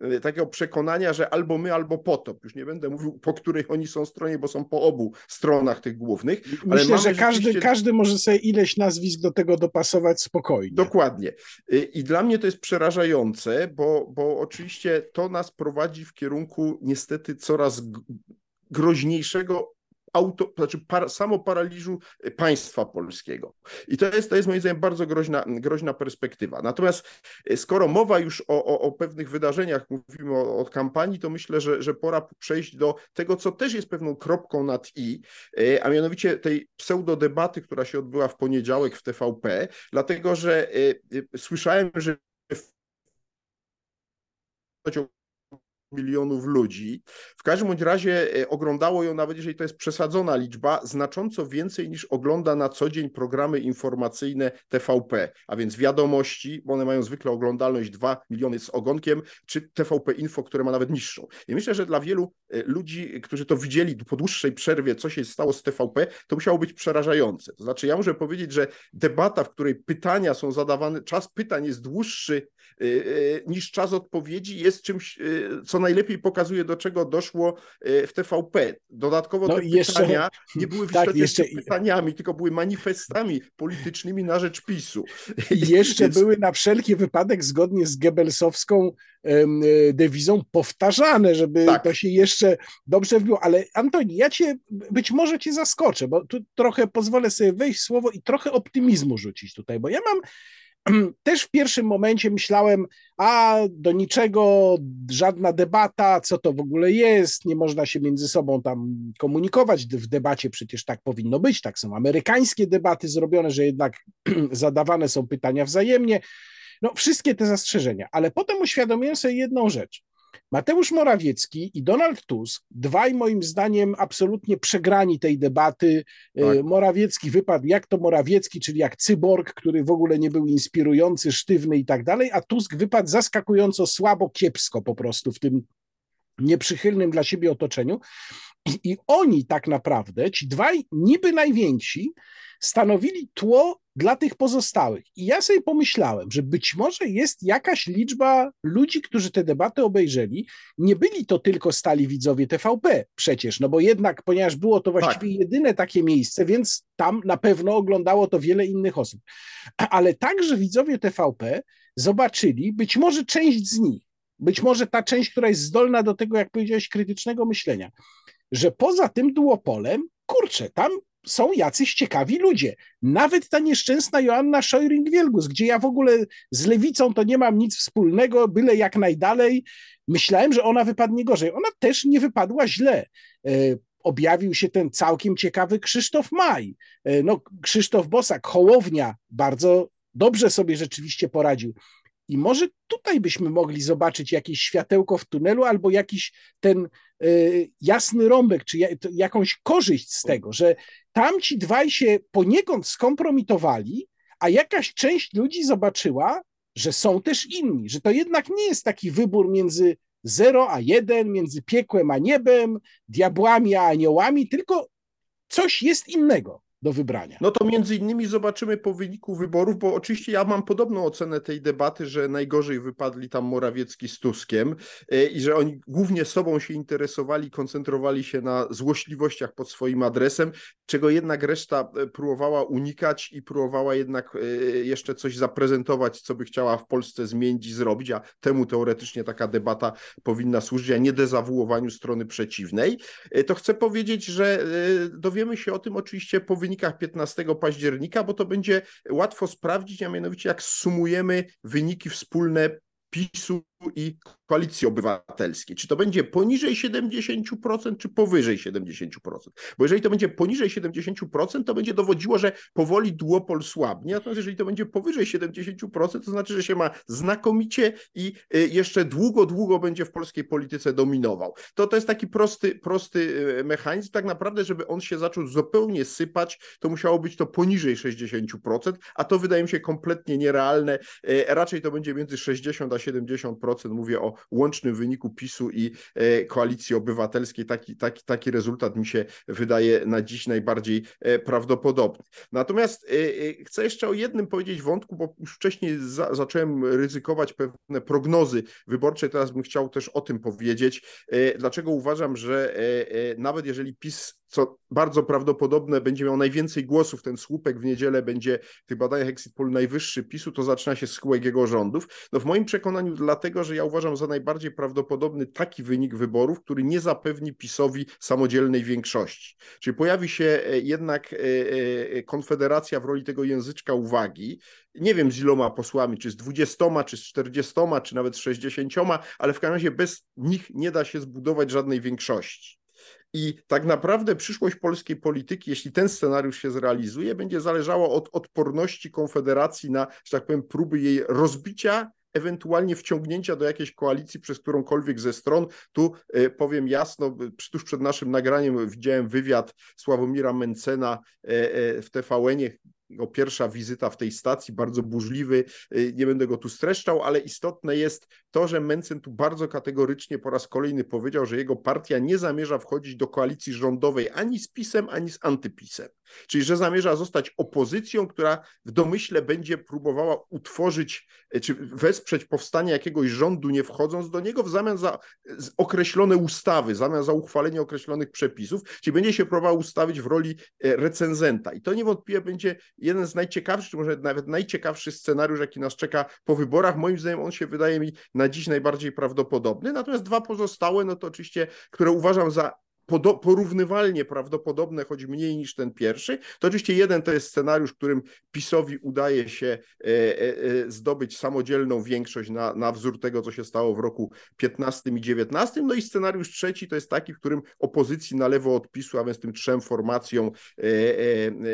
e, takiego przekonania, że albo my, albo potop. Już nie będę mówił, po której oni są stronie, bo są po obu stronach tych głównych. Myślę, że każdy, rzeczywiście... każdy może sobie ileś nazwisk do tego dopasować spokojnie. Dokładnie. I dla mnie to jest przerażające, bo, bo oczywiście to nas prowadzi w kierunku niestety coraz groźniejszego auto, znaczy par, samoparaliżu państwa polskiego. I to jest, to jest moim zdaniem bardzo groźna, groźna perspektywa. Natomiast e, skoro mowa już o, o, o pewnych wydarzeniach, mówimy o, o, kampanii, to myślę, że, że pora przejść do tego, co też jest pewną kropką nad i, e, a mianowicie tej pseudodebaty, która się odbyła w poniedziałek w TVP, dlatego że e, słyszałem, że milionów ludzi. W każdym bądź razie e, oglądało ją, nawet jeżeli to jest przesadzona liczba, znacząco więcej niż ogląda na co dzień programy informacyjne TVP, a więc wiadomości, bo one mają zwykle oglądalność 2 miliony z ogonkiem, czy TVP Info, które ma nawet niższą. I myślę, że dla wielu e, ludzi, którzy to widzieli po dłuższej przerwie, co się stało z TVP, to musiało być przerażające. To znaczy, ja muszę powiedzieć, że debata, w której pytania są zadawane, czas pytań jest dłuższy e, niż czas odpowiedzi, jest czymś, co najlepiej pokazuje, do czego doszło e, w TVP. Dodatkowo no te jeszcze, pytania nie były w tak, jeszcze... pytaniami, tylko były manifestami politycznymi na rzecz PiSu. I jeszcze Więc... były na wszelki wypadek, zgodnie z Goebbelsowską e, dewizą, powtarzane, żeby tak. to się jeszcze dobrze wbiło. Ale Antoni, ja cię, być może cię zaskoczę, bo tu trochę pozwolę sobie wejść w słowo i trochę optymizmu rzucić tutaj, bo ja mam [clears throat] też w pierwszym momencie myślałem, a do niczego, żadna debata, co to w ogóle jest, nie można się między sobą tam komunikować. W debacie przecież tak powinno być, tak są amerykańskie debaty zrobione, że jednak [clears throat] zadawane są pytania wzajemnie. No, wszystkie te zastrzeżenia, ale potem uświadomiłem sobie jedną rzecz. Mateusz Morawiecki i Donald Tusk, dwaj moim zdaniem absolutnie przegrani tej debaty. Tak. Morawiecki wypadł jak to Morawiecki, czyli jak cyborg, który w ogóle nie był inspirujący, sztywny i tak dalej, a Tusk wypadł zaskakująco słabo, kiepsko po prostu w tym nieprzychylnym dla siebie otoczeniu. I, I, oni tak naprawdę, ci dwaj niby najwięksi, stanowili tło dla tych pozostałych. I ja sobie pomyślałem, że być może jest jakaś liczba ludzi, którzy te debaty obejrzeli. Nie byli to tylko stali widzowie TVP przecież, no bo jednak, ponieważ było to właściwie tak. jedyne takie miejsce, więc tam na pewno oglądało to wiele innych osób. Ale także widzowie TVP zobaczyli, być może część z nich, być może ta część, która jest zdolna do tego, jak powiedziałeś, krytycznego myślenia, że poza tym duopolem, kurczę, tam są jacyś ciekawi ludzie. Nawet ta nieszczęsna Joanna Szojring-Wielgus, gdzie ja w ogóle z lewicą to nie mam nic wspólnego, byle jak najdalej. Myślałem, że ona wypadnie gorzej. Ona też nie wypadła źle. E, objawił się ten całkiem ciekawy Krzysztof Maj. E, no, Krzysztof Bosak, Hołownia, bardzo dobrze sobie rzeczywiście poradził. I może tutaj byśmy mogli zobaczyć jakieś światełko w tunelu albo jakiś ten y, jasny rąbek, czy jakąś korzyść z tego, że tamci dwaj się poniekąd skompromitowali, a jakaś część ludzi zobaczyła, że są też inni, że to jednak nie jest taki wybór między 0 a 1, między piekłem a niebem, diabłami a aniołami, tylko coś jest innego. Do wybrania. No to między innymi zobaczymy po wyniku wyborów, bo oczywiście ja mam podobną ocenę tej debaty, że najgorzej wypadli tam Morawiecki z Tuskiem e, i że oni głównie sobą się interesowali, koncentrowali się na złośliwościach pod swoim adresem, czego jednak reszta e, próbowała unikać i próbowała jednak e, jeszcze coś zaprezentować, co by chciała w Polsce zmienić i zrobić, a temu teoretycznie taka debata powinna służyć, a nie dezawuowaniu strony przeciwnej. To chcę powiedzieć, że dowiemy się o tym oczywiście po wynikach 15 października, bo to będzie łatwo sprawdzić, a mianowicie jak sumujemy wyniki wspólne PiSu i Koalicji Obywatelskiej. Czy to będzie poniżej 70%, czy powyżej 70%? Bo jeżeli to będzie poniżej 70%, to będzie dowodziło, że powoli duopol słabnie, natomiast jeżeli to będzie powyżej 70%, to znaczy, że się ma znakomicie i y, jeszcze długo, długo będzie w polskiej polityce dominował. To, to jest taki prosty, prosty y, mechanizm. Tak naprawdę, żeby on się zaczął zupełnie sypać, to musiało być to poniżej 60%, a to wydaje mi się kompletnie nierealne. Y, raczej to będzie między 60 a 70%. Mówię o łącznym wyniku PiSu i e, Koalicji Obywatelskiej. Taki, taki, taki rezultat mi się wydaje na dziś najbardziej e, prawdopodobny. Natomiast e, chcę jeszcze o jednym powiedzieć wątku, bo już wcześniej za, zacząłem ryzykować pewne prognozy wyborcze, teraz bym chciał też o tym powiedzieć. Dlaczego uważam, że nawet jeżeli PiS co bardzo prawdopodobne, będzie miał najwięcej głosów, ten słupek w niedzielę będzie w tych badaniach exit poll najwyższy PiSu, to zaczyna się skółek jego rządów. No w moim przekonaniu dlatego, że ja uważam za najbardziej prawdopodobny taki wynik wyborów, który nie zapewni PiSowi samodzielnej większości. Czyli pojawi się e, jednak e, e, konfederacja w roli tego języczka uwagi, nie wiem z iloma posłami, czy z 20, czy z 40, czy nawet z 60, ale w każdym razie bez nich nie da się zbudować żadnej większości. I tak naprawdę przyszłość polskiej polityki, jeśli ten scenariusz się zrealizuje, będzie zależała od odporności Konfederacji na, że tak powiem, próby jej rozbicia, ewentualnie wciągnięcia do jakiejś koalicji przez którąkolwiek ze stron. Tu e, powiem jasno, tuż przed naszym nagraniem widziałem wywiad Sławomira Mencena e, e, w TVN-ie, jego pierwsza wizyta w tej stacji, bardzo burzliwy, nie będę go tu streszczał, ale istotne jest to, że Mencen tu bardzo kategorycznie po raz kolejny powiedział, że jego partia nie zamierza wchodzić do koalicji rządowej ani z PiSem, ani z antypisem. Czyli, że zamierza zostać opozycją, która w domyśle będzie próbowała utworzyć, e, czy wesprzeć powstanie jakiegoś rządu, nie wchodząc do niego, w zamian za określone ustawy, w zamian za uchwalenie określonych przepisów, czyli będzie się próbowała ustawić w roli e, recenzenta. I to niewątpliwie będzie jeden z najciekawszych, czy może nawet najciekawszy scenariusz, jaki nas czeka po wyborach. Moim zdaniem on się wydaje mi na dziś najbardziej prawdopodobny. Natomiast dwa pozostałe, no to oczywiście, które uważam za porównywalnie prawdopodobne, choć mniej niż ten pierwszy. To oczywiście jeden to jest scenariusz, w którym PiSowi udaje się e, e, e, zdobyć samodzielną większość na, na wzór tego, co się stało w roku 15 i 19. No i scenariusz trzeci to jest taki, w którym opozycji na lewo od PiSu, a więc tym trzem formacjom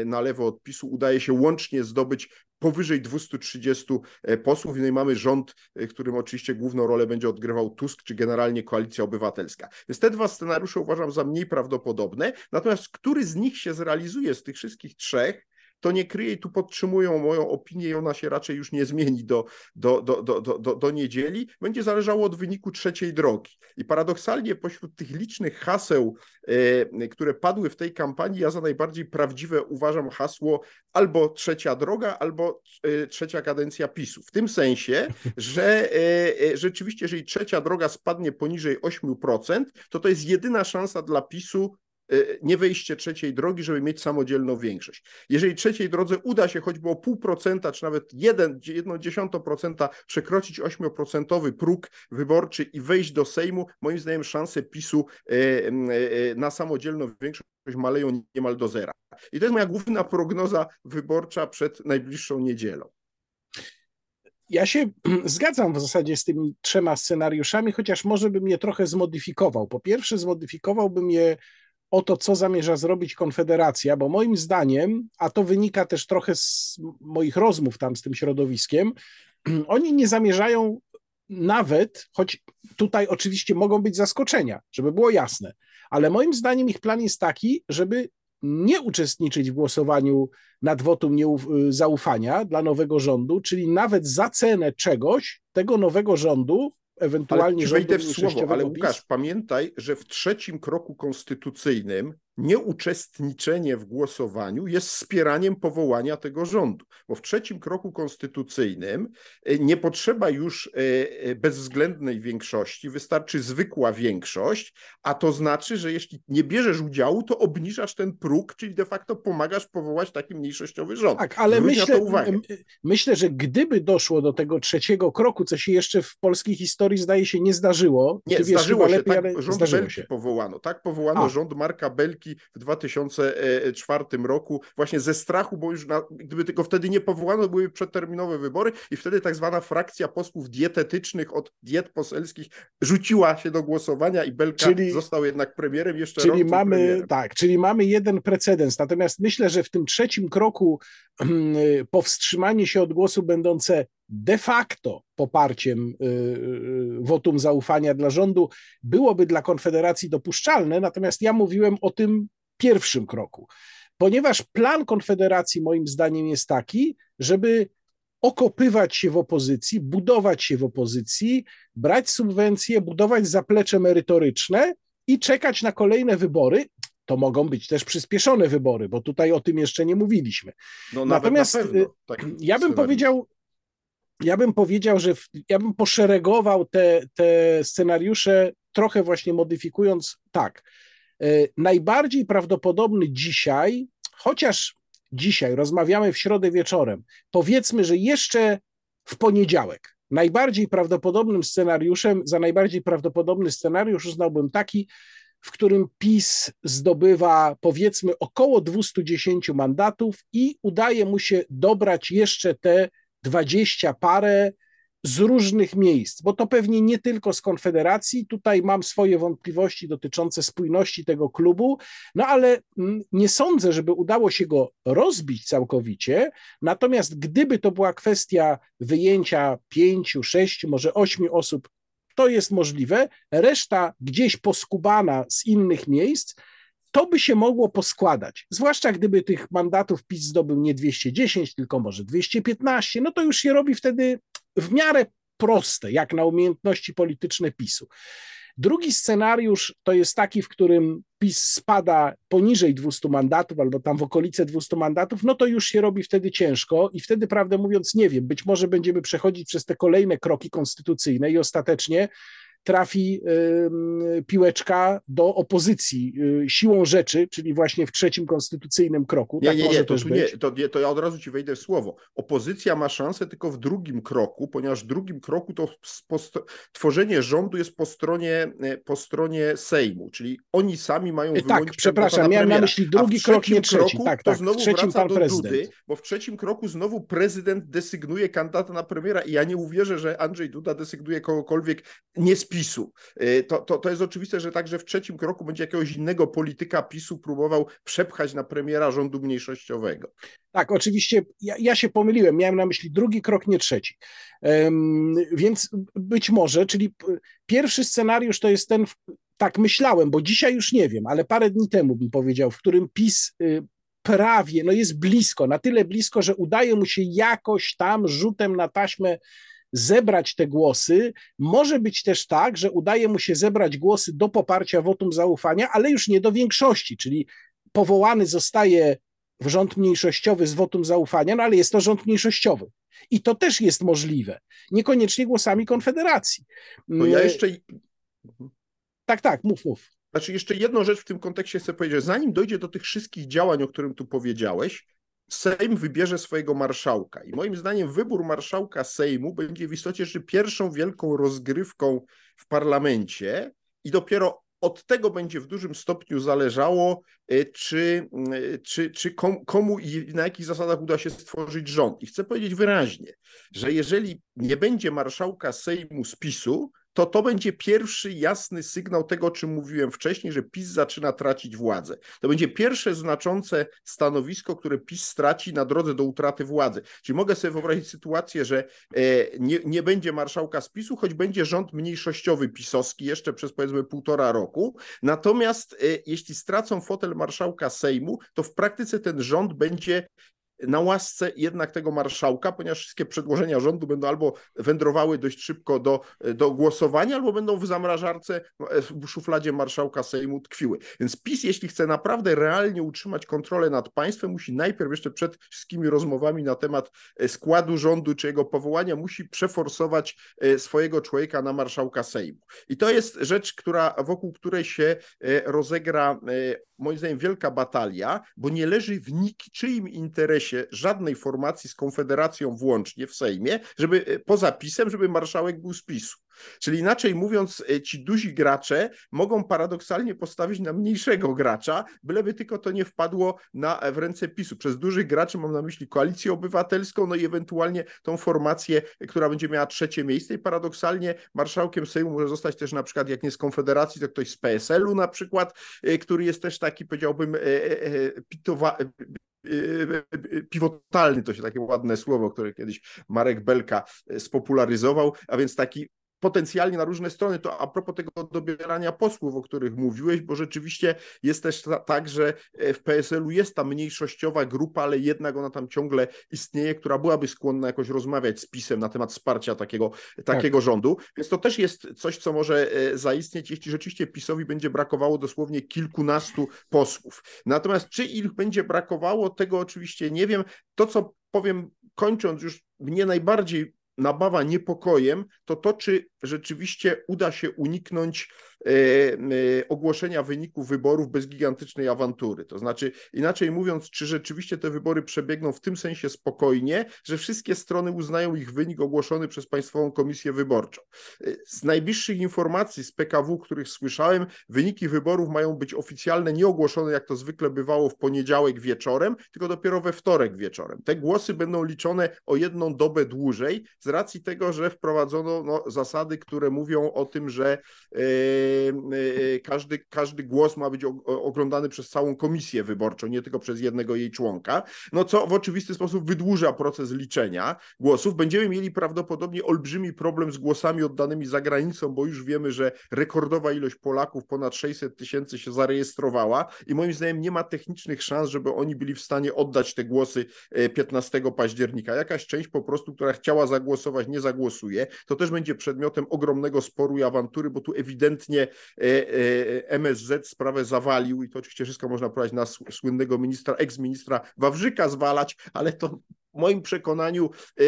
na lewo od PiSu udaje się łącznie zdobyć powyżej 230 e, posłów. No i mamy rząd, e, którym oczywiście główną rolę będzie odgrywał Tusk, czy generalnie Koalicja Obywatelska. Więc te dwa scenariusze uważam za mniej prawdopodobne. Natomiast który z nich się zrealizuje z tych wszystkich trzech, to nie kryje tu podtrzymują moją opinię i ona się raczej już nie zmieni do, do, do, do, do, do niedzieli, będzie zależało od wyniku trzeciej drogi. I paradoksalnie pośród tych licznych haseł, e, które padły w tej kampanii, ja za najbardziej prawdziwe uważam hasło albo trzecia droga, albo e, trzecia kadencja PiSu. W tym sensie, [laughs] że e, rzeczywiście, jeżeli trzecia droga spadnie poniżej 8%, to to jest jedyna szansa dla PiSu nie wejście trzeciej drogi, żeby mieć samodzielną większość. Jeżeli trzeciej drodze uda się choćby o pół procenta, czy nawet jeden, jedną dziesiątą procenta przekroczyć ośmioprocentowy próg wyborczy i wejść do Sejmu, moim zdaniem szanse PiSu y, y, na samodzielną większość maleją niemal do zera. I to jest moja główna prognoza wyborcza przed najbliższą niedzielą. Ja się [clears throat] zgadzam w zasadzie z tymi trzema scenariuszami, chociaż może bym je trochę zmodyfikował. Po pierwsze, zmodyfikowałbym je o to, co zamierza zrobić Konfederacja, bo moim zdaniem, a to wynika też trochę z moich rozmów tam z tym środowiskiem, [clears throat] oni nie zamierzają nawet, choć tutaj oczywiście mogą być zaskoczenia, żeby było jasne, ale moim zdaniem ich plan jest taki, żeby nie uczestniczyć w głosowaniu nad wotum zaufania dla nowego rządu, czyli nawet za cenę czegoś tego nowego rządu ewentualnie ale wejdę w słowo, ale Łukasz, pamiętaj, że w trzecim kroku konstytucyjnym nieuczestniczenie w głosowaniu jest wspieraniem powołania tego rządu, bo w trzecim kroku konstytucyjnym e, nie potrzeba już e, e, bezwzględnej większości, wystarczy zwykła większość, a to znaczy, że jeśli nie bierzesz udziału, to obniżasz ten próg, czyli de facto pomagasz powołać taki mniejszościowy rząd. Tak, ale myślę, myślę, że gdyby doszło do tego trzeciego kroku, co się jeszcze w polskiej historii zdaje się nie zdarzyło. Nie, zdarzyło się, lepiej, tak, rząd Belki się. powołano, tak powołano a. rząd Marka Belki w 2004 roku właśnie ze strachu, bo już na, gdyby tylko wtedy nie powołano, były przedterminowe wybory i wtedy tak zwana frakcja posłów dietetycznych od diet poselskich rzuciła się do głosowania i Belka czyli, został jednak premierem jeszcze Czyli mamy, premierem. tak, czyli mamy jeden precedens, natomiast myślę, że w tym trzecim kroku [clears throat] powstrzymanie się od głosu będące de facto poparciem y, y, wotum zaufania dla rządu byłoby dla Konfederacji dopuszczalne, natomiast ja mówiłem o tym pierwszym kroku, ponieważ plan Konfederacji moim zdaniem jest taki, żeby okopywać się w opozycji, budować się w opozycji, brać subwencje, budować zaplecze merytoryczne i czekać na kolejne wybory. To mogą być też przyspieszone wybory, bo tutaj o tym jeszcze nie mówiliśmy. No, Natomiast na pewno, tak ja bym powiedział, ja bym powiedział, że w, ja bym poszeregował te, te scenariusze, trochę właśnie modyfikując tak. E, najbardziej prawdopodobny dzisiaj, chociaż dzisiaj rozmawiamy w środę wieczorem, powiedzmy, że jeszcze w poniedziałek. Najbardziej prawdopodobnym scenariuszem, za najbardziej prawdopodobny scenariusz uznałbym taki, w którym PiS zdobywa powiedzmy około 210 mandatów i udaje mu się dobrać jeszcze te dwadzieścia parę z różnych miejsc, bo to pewnie nie tylko z Konfederacji. Tutaj mam swoje wątpliwości dotyczące spójności tego klubu, no ale mm, nie sądzę, żeby udało się go rozbić całkowicie. Natomiast gdyby to była kwestia wyjęcia pięciu, sześciu, może ośmiu osób, to jest możliwe. Reszta gdzieś poskubana z innych miejsc, to by się mogło poskładać. Zwłaszcza gdyby tych mandatów PiS zdobył nie 210, tylko może 215, no to już się robi wtedy w miarę proste, jak na umiejętności polityczne PiSu. Drugi scenariusz to jest taki, w którym PiS spada poniżej 200 mandatów albo tam w okolice 200 mandatów, no to już się robi wtedy ciężko i wtedy, prawdę mówiąc, nie wiem, być może będziemy przechodzić przez te kolejne kroki konstytucyjne i ostatecznie trafi piłeczka do opozycji y, siłą rzeczy, czyli właśnie w trzecim konstytucyjnym kroku. Nie, tak nie, nie, to, nie to, nie, to ja od razu ci wejdę w słowo. Opozycja ma szansę tylko w drugim kroku, ponieważ w drugim kroku to tworzenie rządu jest po stronie, e, po stronie Sejmu, czyli oni sami mają wyłonić Tak, przepraszam, miałem na myśli drugi krok, nie trzeci. Kroku, tak, tak, to znowu w trzecim wraca do prezydent. Dudy, bo w trzecim kroku znowu prezydent desygnuje kandydata na premiera i ja nie uwierzę, że Andrzej Duda desygnuje kogokolwiek nie PiSu. Y, to, to, to jest oczywiste, że także w trzecim kroku będzie jakiegoś innego polityka PiSu próbował przepchać na premiera rządu mniejszościowego. Tak, oczywiście ja, ja się pomyliłem, miałem na myśli drugi krok, nie trzeci. Um, więc być może, czyli pierwszy scenariusz to jest ten, tak myślałem, bo dzisiaj już nie wiem, ale parę dni temu bym powiedział, w którym PiS y, prawie, no jest blisko, na tyle blisko, że udaje mu się jakoś tam rzutem na taśmę zebrać te głosy. Może być też tak, że udaje mu się zebrać głosy do poparcia wotum zaufania, ale już nie do większości, czyli powołany zostaje w rząd mniejszościowy z wotum zaufania, no ale jest to rząd mniejszościowy. I to też jest możliwe. Niekoniecznie głosami Konfederacji. No ja jeszcze. Tak, tak, mów, mów. Znaczy, jeszcze jedną rzecz w tym kontekście chcę powiedzieć. Zanim dojdzie do tych wszystkich działań, o którym tu powiedziałeś, Sejm wybierze swojego marszałka. I moim zdaniem wybór marszałka Sejmu będzie w istocie pierwszą wielką rozgrywką w parlamencie i dopiero od tego będzie w dużym stopniu zależało, e, czy, e, czy, czy komu i na jakich zasadach uda się stworzyć rząd. I chcę powiedzieć wyraźnie, że jeżeli nie będzie marszałka Sejmu z PiSu, to to będzie pierwszy jasny sygnał tego, o czym mówiłem wcześniej, że PiS zaczyna tracić władzę. To będzie pierwsze znaczące stanowisko, które PiS straci na drodze do utraty władzy. Czyli mogę sobie wyobrazić sytuację, że e, nie, nie będzie marszałka z PiSu, choć będzie rząd mniejszościowy pisowski jeszcze przez powiedzmy półtora roku. Natomiast e, jeśli stracą fotel marszałka Sejmu, to w praktyce ten rząd będzie na łasce jednak tego marszałka, ponieważ wszystkie przedłożenia rządu będą albo wędrowały dość szybko do, do głosowania, albo będą w zamrażarce w szufladzie marszałka Sejmu tkwiły. Więc PiS, jeśli chce naprawdę realnie utrzymać kontrolę nad państwem, musi najpierw jeszcze przed wszystkimi rozmowami na temat składu rządu czy jego powołania, musi przeforsować swojego człowieka na marszałka Sejmu. I to jest rzecz, która, wokół której się rozegra moim zdaniem wielka batalia, bo nie leży w niczyim interesie żadnej formacji z Konfederacją włącznie w Sejmie, żeby e, poza PiSem, żeby marszałek był z PiSu. Czyli inaczej mówiąc, e, ci duzi gracze mogą paradoksalnie postawić na mniejszego gracza, byleby tylko to nie wpadło na, w ręce PiSu. Przez dużych graczy mam na myśli koalicję obywatelską, no i ewentualnie tą formację, która będzie miała trzecie miejsce i paradoksalnie marszałkiem Sejmu może zostać też na przykład, jak nie z Konfederacji, to ktoś z PSL-u na przykład, e, który jest też taki, powiedziałbym, e, pitowa, pivotalny, to się takie ładne słowo, które kiedyś Marek Belka spopularyzował, a więc taki potencjalnie na różne strony. To a propos tego dobierania posłów, o których mówiłeś, bo rzeczywiście jest też tak, że e, w PSL-u jest ta mniejszościowa grupa, ale jednak ona tam ciągle istnieje, która byłaby skłonna jakoś rozmawiać z PiSem na temat wsparcia takiego, takiego tak. rządu. Więc to też jest coś, co może e, zaistnieć, jeśli rzeczywiście PiSowi będzie brakowało dosłownie kilkunastu posłów. Natomiast czy ich będzie brakowało, tego oczywiście nie wiem. To, co powiem, kończąc już mnie najbardziej nabawa niepokojem, to to, czy rzeczywiście uda się uniknąć ogłoszenia wyników wyborów bez gigantycznej awantury. To znaczy, inaczej mówiąc, czy rzeczywiście te wybory przebiegną w tym sensie spokojnie, że wszystkie strony uznają ich wynik ogłoszony przez Państwową Komisję Wyborczą. E, z najbliższych informacji z PKW, których słyszałem, wyniki wyborów mają być oficjalne, nie ogłoszone jak to zwykle bywało w poniedziałek wieczorem, tylko dopiero we wtorek wieczorem. Te głosy będą liczone o jedną dobę dłużej z racji tego, że wprowadzono no, zasady które mówią o tym, że e, każdy, każdy głos ma być oglądany przez całą komisję wyborczą, nie tylko przez jednego jej członka, no co w oczywisty sposób wydłuża proces liczenia głosów. Będziemy mieli prawdopodobnie olbrzymi problem z głosami oddanymi za granicą, bo już wiemy, że rekordowa ilość Polaków, ponad 600 tysięcy się zarejestrowała i moim zdaniem nie ma technicznych szans, żeby oni byli w stanie oddać te głosy 15 e, października. Jakaś część po prostu, która chciała zagłosować, nie zagłosuje. To też będzie przedmiotem ogromnego sporu i awantury, bo tu ewidentnie e, e, MSZ sprawę zawalił i to oczywiście wszystko można prowadzić na słynnego ministra, eks-ministra Wawrzyka zwalać, ale to w moim przekonaniu e,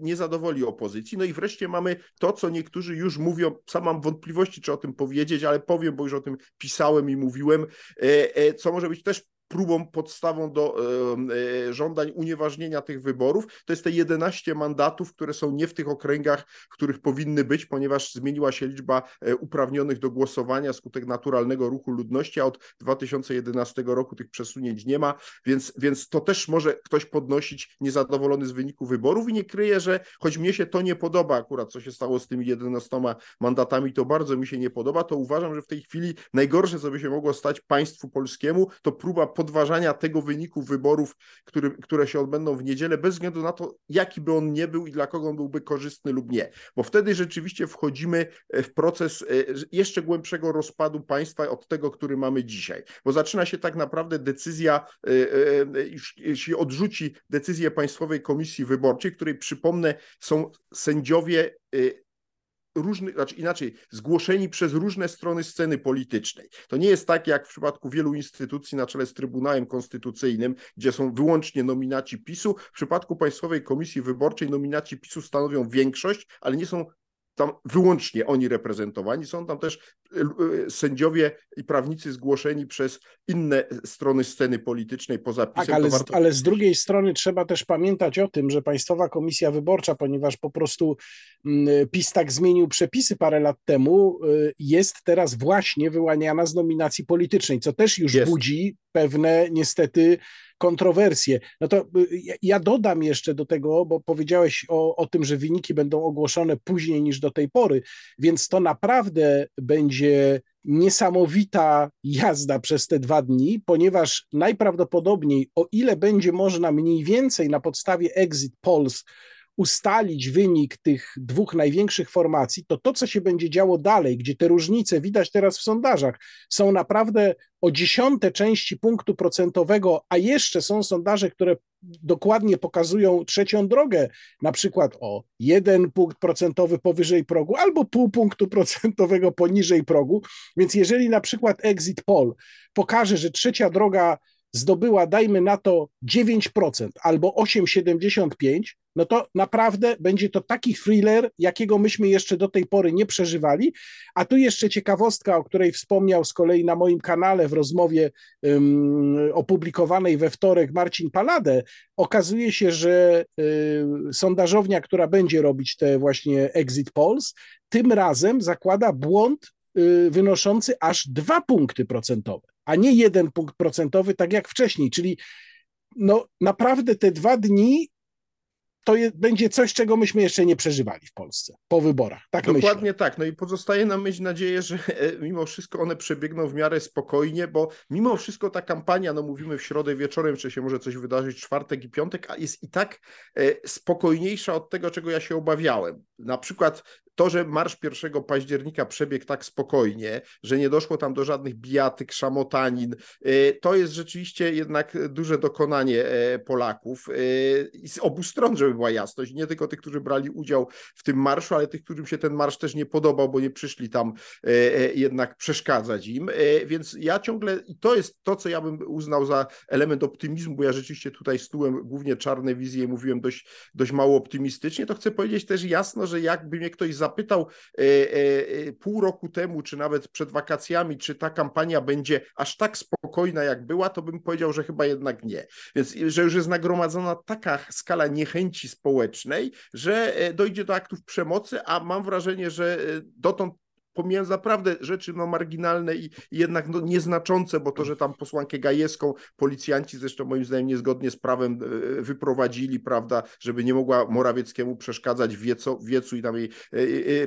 nie zadowoli opozycji. No i wreszcie mamy to, co niektórzy już mówią, sam mam wątpliwości, czy o tym powiedzieć, ale powiem, bo już o tym pisałem i mówiłem, co może być też próbą, podstawą do e, żądań unieważnienia tych wyborów, to jest te 11 mandatów, które są nie w tych okręgach, w których powinny być, ponieważ zmieniła się liczba e, uprawnionych do głosowania skutek naturalnego ruchu ludności, a od 2011 roku tych przesunięć nie ma, więc, więc to też może ktoś podnosić niezadowolony z wyniku wyborów. I nie kryje, że choć mnie się to nie podoba akurat, co się stało z tymi 11 mandatami, to bardzo mi się nie podoba, to uważam, że w tej chwili najgorsze, co by się mogło stać państwu polskiemu, to próba podważania tego wyniku wyborów, który, które się odbędą w niedzielę, bez względu na to, jaki by on nie był i dla kogo on byłby korzystny lub nie. Bo wtedy rzeczywiście wchodzimy e, w proces e, jeszcze głębszego rozpadu państwa od tego, który mamy dzisiaj. Bo zaczyna się tak naprawdę decyzja, e, jeśli odrzuci decyzję Państwowej Komisji Wyborczej, której przypomnę, są sędziowie różnych, znaczy inaczej, zgłoszeni przez różne strony sceny politycznej. To nie jest tak jak w przypadku wielu instytucji na czele z Trybunałem Konstytucyjnym, gdzie są wyłącznie nominaci PiSu. W przypadku Państwowej Komisji Wyborczej nominaci PiSu stanowią większość, ale nie są tam wyłącznie oni reprezentowani, są tam też sędziowie i prawnicy zgłoszeni przez inne strony sceny politycznej poza PiSem. Tak, ale, warto... ale z drugiej strony trzeba też pamiętać o tym, że Państwowa Komisja Wyborcza, ponieważ po prostu mm, PiS tak zmienił przepisy parę lat temu, e, jest teraz właśnie wyłaniana z nominacji politycznej, co też już jest. budzi pewne niestety kontrowersje. No to y, ja dodam jeszcze do tego, bo powiedziałeś o, o tym, że wyniki będą ogłoszone później niż do tej pory, więc to naprawdę będzie niesamowita jazda przez te dwa dni, ponieważ najprawdopodobniej, o ile będzie można mniej więcej na podstawie exit polls ustalić wynik tych dwóch największych formacji, to to, co się będzie działo dalej, gdzie te różnice widać teraz w sondażach, są naprawdę o dziesiąte części punktu procentowego, a jeszcze są sondaże, które dokładnie pokazują trzecią drogę, na przykład o jeden punkt procentowy powyżej progu albo pół punktu [laughs] procentowego poniżej progu. Więc jeżeli na przykład exit poll pokaże, że trzecia droga zdobyła, dajmy na to 9% albo 8,75%, no to naprawdę będzie to taki thriller, jakiego myśmy jeszcze do tej pory nie przeżywali. A tu jeszcze ciekawostka, o której wspomniał z kolei na moim kanale w rozmowie um, opublikowanej we wtorek Marcin Paladę. Okazuje się, że y, sondażownia, która będzie robić te właśnie exit polls, tym razem zakłada błąd y, wynoszący aż dwa punkty procentowe a nie jeden punkt procentowy, tak jak wcześniej. Czyli no, naprawdę te dwa dni to je, będzie coś, czego myśmy jeszcze nie przeżywali w Polsce po wyborach. Tak Dokładnie myślę. tak. No i pozostaje nam mieć nadzieję, że e, mimo wszystko one przebiegną w miarę spokojnie, bo mimo wszystko ta kampania, no mówimy w środę wieczorem, czy się może coś wydarzyć czwartek i piątek, a jest i tak e, spokojniejsza od tego, czego ja się obawiałem. Na przykład to, że marsz 1 października przebiegł tak spokojnie, że nie doszło tam do żadnych bijatyk, szamotanin, e, to jest rzeczywiście jednak duże dokonanie Polaków i z obu stron, żeby była jasność, nie tylko tych, którzy brali udział w tym marszu, ale tych, którym się ten marsz też nie podobał, bo nie przyszli tam e, e, jednak przeszkadzać im. E, więc ja ciągle, i to jest to, co ja bym uznał za element optymizmu, bo ja rzeczywiście tutaj stułem głównie czarne wizje i mówiłem dość, dość mało optymistycznie, to chcę powiedzieć też jasno, że jakby mnie ktoś zapytał pół roku temu, czy nawet przed wakacjami, czy ta kampania będzie aż tak spokojna, jak była, to bym powiedział, że chyba jednak nie. Więc, że już jest nagromadzona taka skala niechęci społecznej, że e, dojdzie do aktów przemocy, a mam wrażenie, że e, dotąd pomijając naprawdę rzeczy no, marginalne i, jednak no, nieznaczące, bo to, że tam posłankę Gajewską policjanci zresztą moim zdaniem niezgodnie z prawem e, wyprowadzili, prawda, żeby nie mogła Morawieckiemu przeszkadzać w wieco, wiecu i tam jej,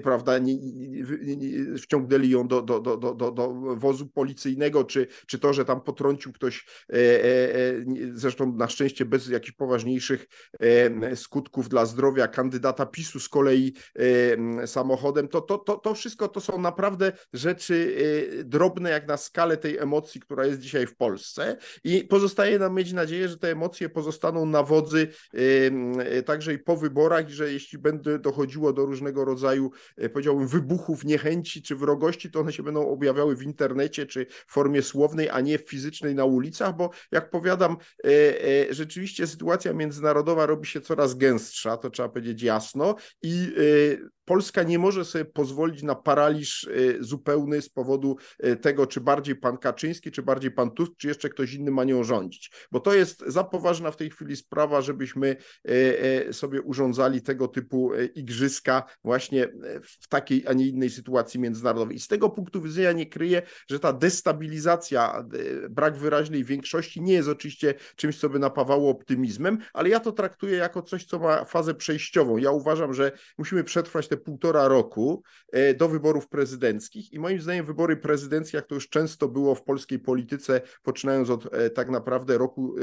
prawda, nie, nie, wciągnęli ją do, do, do, do, do wozu policyjnego, czy, czy to, że tam potrącił ktoś, zresztą na szczęście bez jakichś poważniejszych skutków dla zdrowia kandydata PiSu z kolei samochodem, to, to, to, to wszystko to są naprawdę rzeczy y, drobne jak na skalę tej emocji, która jest dzisiaj w Polsce. I pozostaje nam mieć nadzieję, że te emocje pozostaną na wodzy y, także i po wyborach i że jeśli będzie dochodziło do różnego rodzaju, y, powiedziałbym, wybuchów niechęci czy wrogości, to one się będą objawiały w internecie czy w formie słownej, a nie fizycznej na ulicach, bo jak powiadam, rzeczywiście sytuacja międzynarodowa robi się coraz gęstsza, to trzeba powiedzieć jasno. I Polska nie może sobie pozwolić na paraliż y, zupełny z powodu y, tego, czy bardziej pan Kaczyński, czy bardziej pan Tusk, czy jeszcze ktoś inny ma nią rządzić. Bo to jest za poważna w tej chwili sprawa, żebyśmy y, sobie urządzali tego typu igrzyska właśnie w takiej, a nie innej sytuacji międzynarodowej. I z tego punktu widzenia nie kryję, że ta destabilizacja, brak wyraźnej większości nie jest oczywiście czymś, co by napawało optymizmem, ale ja to traktuję jako coś, co ma fazę przejściową. Ja uważam, że musimy przetrwać te półtora roku e, do wyborów prezydenckich i moim zdaniem wybory prezydenckie, jak to już często było w polskiej polityce, poczynając od e, tak naprawdę roku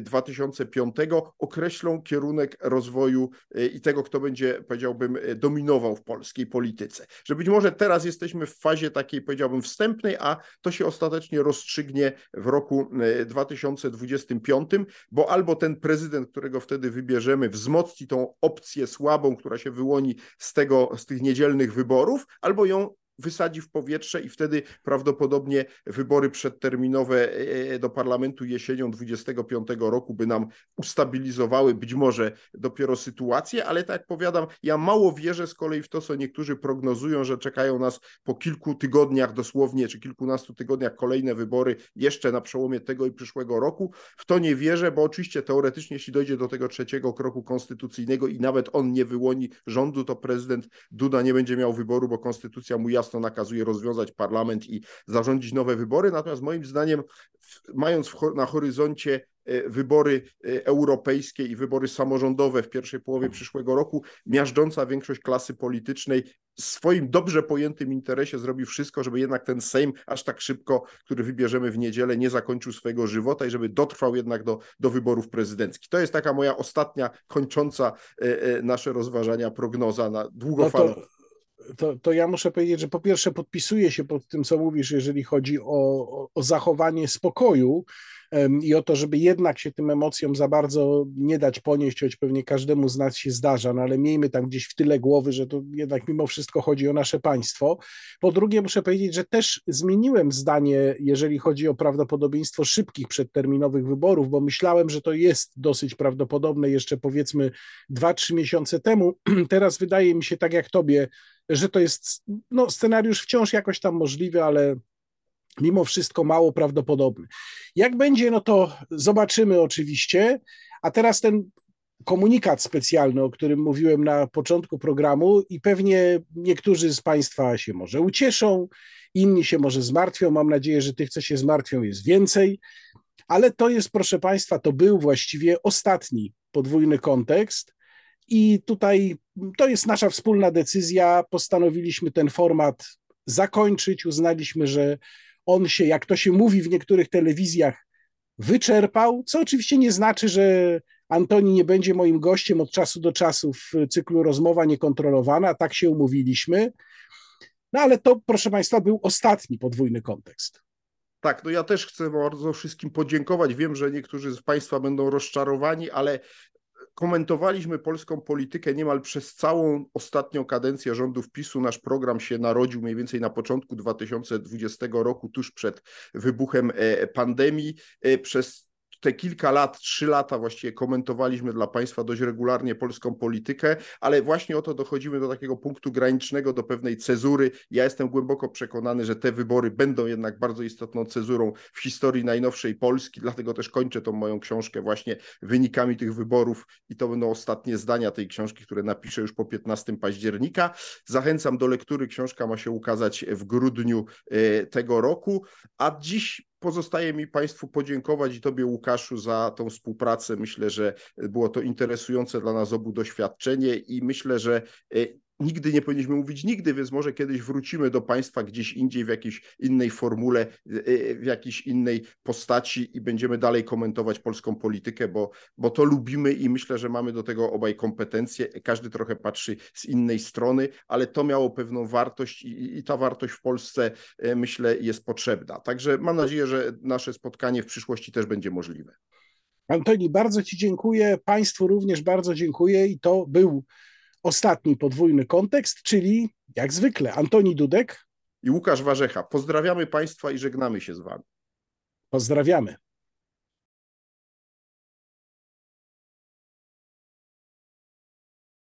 2005, e, określą kierunek rozwoju i tego, kto będzie, powiedziałbym, dominował w polskiej polityce. Że być może teraz jesteśmy w fazie takiej, powiedziałbym, wstępnej, a to się ostatecznie rozstrzygnie w roku 2025, bo albo ten prezydent, którego wtedy wybierzemy, wzmocni tą opcję słabą, która się wyłoni z, tego, z tych niedzielnych wyborów, albo ją wysadzi w powietrze i wtedy prawdopodobnie wybory przedterminowe e, e, do parlamentu jesienią 25 roku by nam ustabilizowały być może dopiero sytuację, ale tak jak powiadam, ja mało wierzę z kolei w to, co niektórzy prognozują, że czekają nas po kilku tygodniach dosłownie, czy kilkunastu tygodniach kolejne wybory jeszcze na przełomie tego i przyszłego roku. W to nie wierzę, bo oczywiście teoretycznie, jeśli dojdzie do tego trzeciego kroku konstytucyjnego i nawet on nie wyłoni rządu, to prezydent Duda nie będzie miał wyboru, bo konstytucja mu jasno jasno nakazuje rozwiązać parlament i zarządzić nowe wybory. Natomiast moim zdaniem, mając na horyzoncie e, wybory e, europejskie i wybory samorządowe w pierwszej połowie przyszłego roku, miażdżąca większość klasy politycznej w swoim dobrze pojętym interesie zrobi wszystko, żeby jednak ten Sejm aż tak szybko, który wybierzemy w niedzielę, nie zakończył swojego żywota i żeby dotrwał jednak do, do wyborów prezydenckich. To jest taka moja ostatnia, kończąca e, nasze rozważania prognoza na długofalowe. No to, to ja muszę powiedzieć, że po pierwsze podpisuję się pod tym, co mówisz, jeżeli chodzi o, o, o zachowanie spokoju, i o to, żeby jednak się tym emocjom za bardzo nie dać ponieść, choć pewnie każdemu z nas się zdarza, no ale miejmy tam gdzieś w tyle głowy, że to jednak mimo wszystko chodzi o nasze państwo. Po drugie, muszę powiedzieć, że też zmieniłem zdanie, jeżeli chodzi o prawdopodobieństwo szybkich przedterminowych wyborów, bo myślałem, że to jest dosyć prawdopodobne jeszcze powiedzmy 2-3 miesiące temu. [clears throat] Teraz wydaje mi się, tak jak tobie, że to jest no, scenariusz wciąż jakoś tam możliwy, ale mimo wszystko mało prawdopodobny. Jak będzie, no to zobaczymy oczywiście. A teraz ten komunikat specjalny, o którym mówiłem na początku programu, i pewnie niektórzy z Państwa się może ucieszą, inni się może zmartwią. Mam nadzieję, że tych, co się zmartwią, jest więcej. Ale to jest, proszę Państwa, to był właściwie ostatni podwójny kontekst. I tutaj to jest nasza wspólna decyzja. Postanowiliśmy ten format zakończyć. Uznaliśmy, że on się, jak to się mówi w niektórych telewizjach, wyczerpał, co oczywiście nie znaczy, że Antoni nie będzie moim gościem od czasu do czasu w cyklu Rozmowa Niekontrolowana, tak się umówiliśmy. No ale to, proszę Państwa, był ostatni podwójny kontekst. Tak, no ja też chcę bardzo wszystkim podziękować. Wiem, że niektórzy z Państwa będą rozczarowani, ale komentowaliśmy polską politykę niemal przez całą ostatnią kadencję rządów PiSu. Nasz program się narodził mniej więcej na początku 2020 roku, tuż przed wybuchem e, pandemii. E, przez te kilka lat, trzy lata właściwie komentowaliśmy dla Państwa dość regularnie polską politykę, ale właśnie o to dochodzimy do takiego punktu granicznego, do pewnej cezury. Ja jestem głęboko przekonany, że te wybory będą jednak bardzo istotną cezurą w historii najnowszej Polski, dlatego też kończę tą moją książkę właśnie wynikami tych wyborów i to będą ostatnie zdania tej książki, które napiszę już po 15 października. Zachęcam do lektury, książka ma się ukazać w grudniu e, tego roku, a dziś Pozostaje mi Państwu podziękować i Tobie, Łukaszu, za tą współpracę. Myślę, że było to interesujące dla nas obu doświadczenie i myślę, że e, nigdy nie powinniśmy mówić nigdy, więc może kiedyś wrócimy do państwa gdzieś indziej w jakiejś innej formule, e, e, w jakiejś innej postaci i będziemy dalej komentować polską politykę, bo, bo to lubimy i myślę, że mamy do tego obaj kompetencje. Każdy trochę patrzy z innej strony, ale to miało pewną wartość i, i ta wartość w Polsce e, myślę jest potrzebna. Także mam nadzieję, że nasze spotkanie w przyszłości też będzie możliwe. Antoni, bardzo Ci dziękuję. Państwu również bardzo dziękuję i to był ostatni podwójny kontekst, czyli jak zwykle Antoni Dudek i Łukasz Warzecha. Pozdrawiamy Państwa i żegnamy się z Wami. Pozdrawiamy.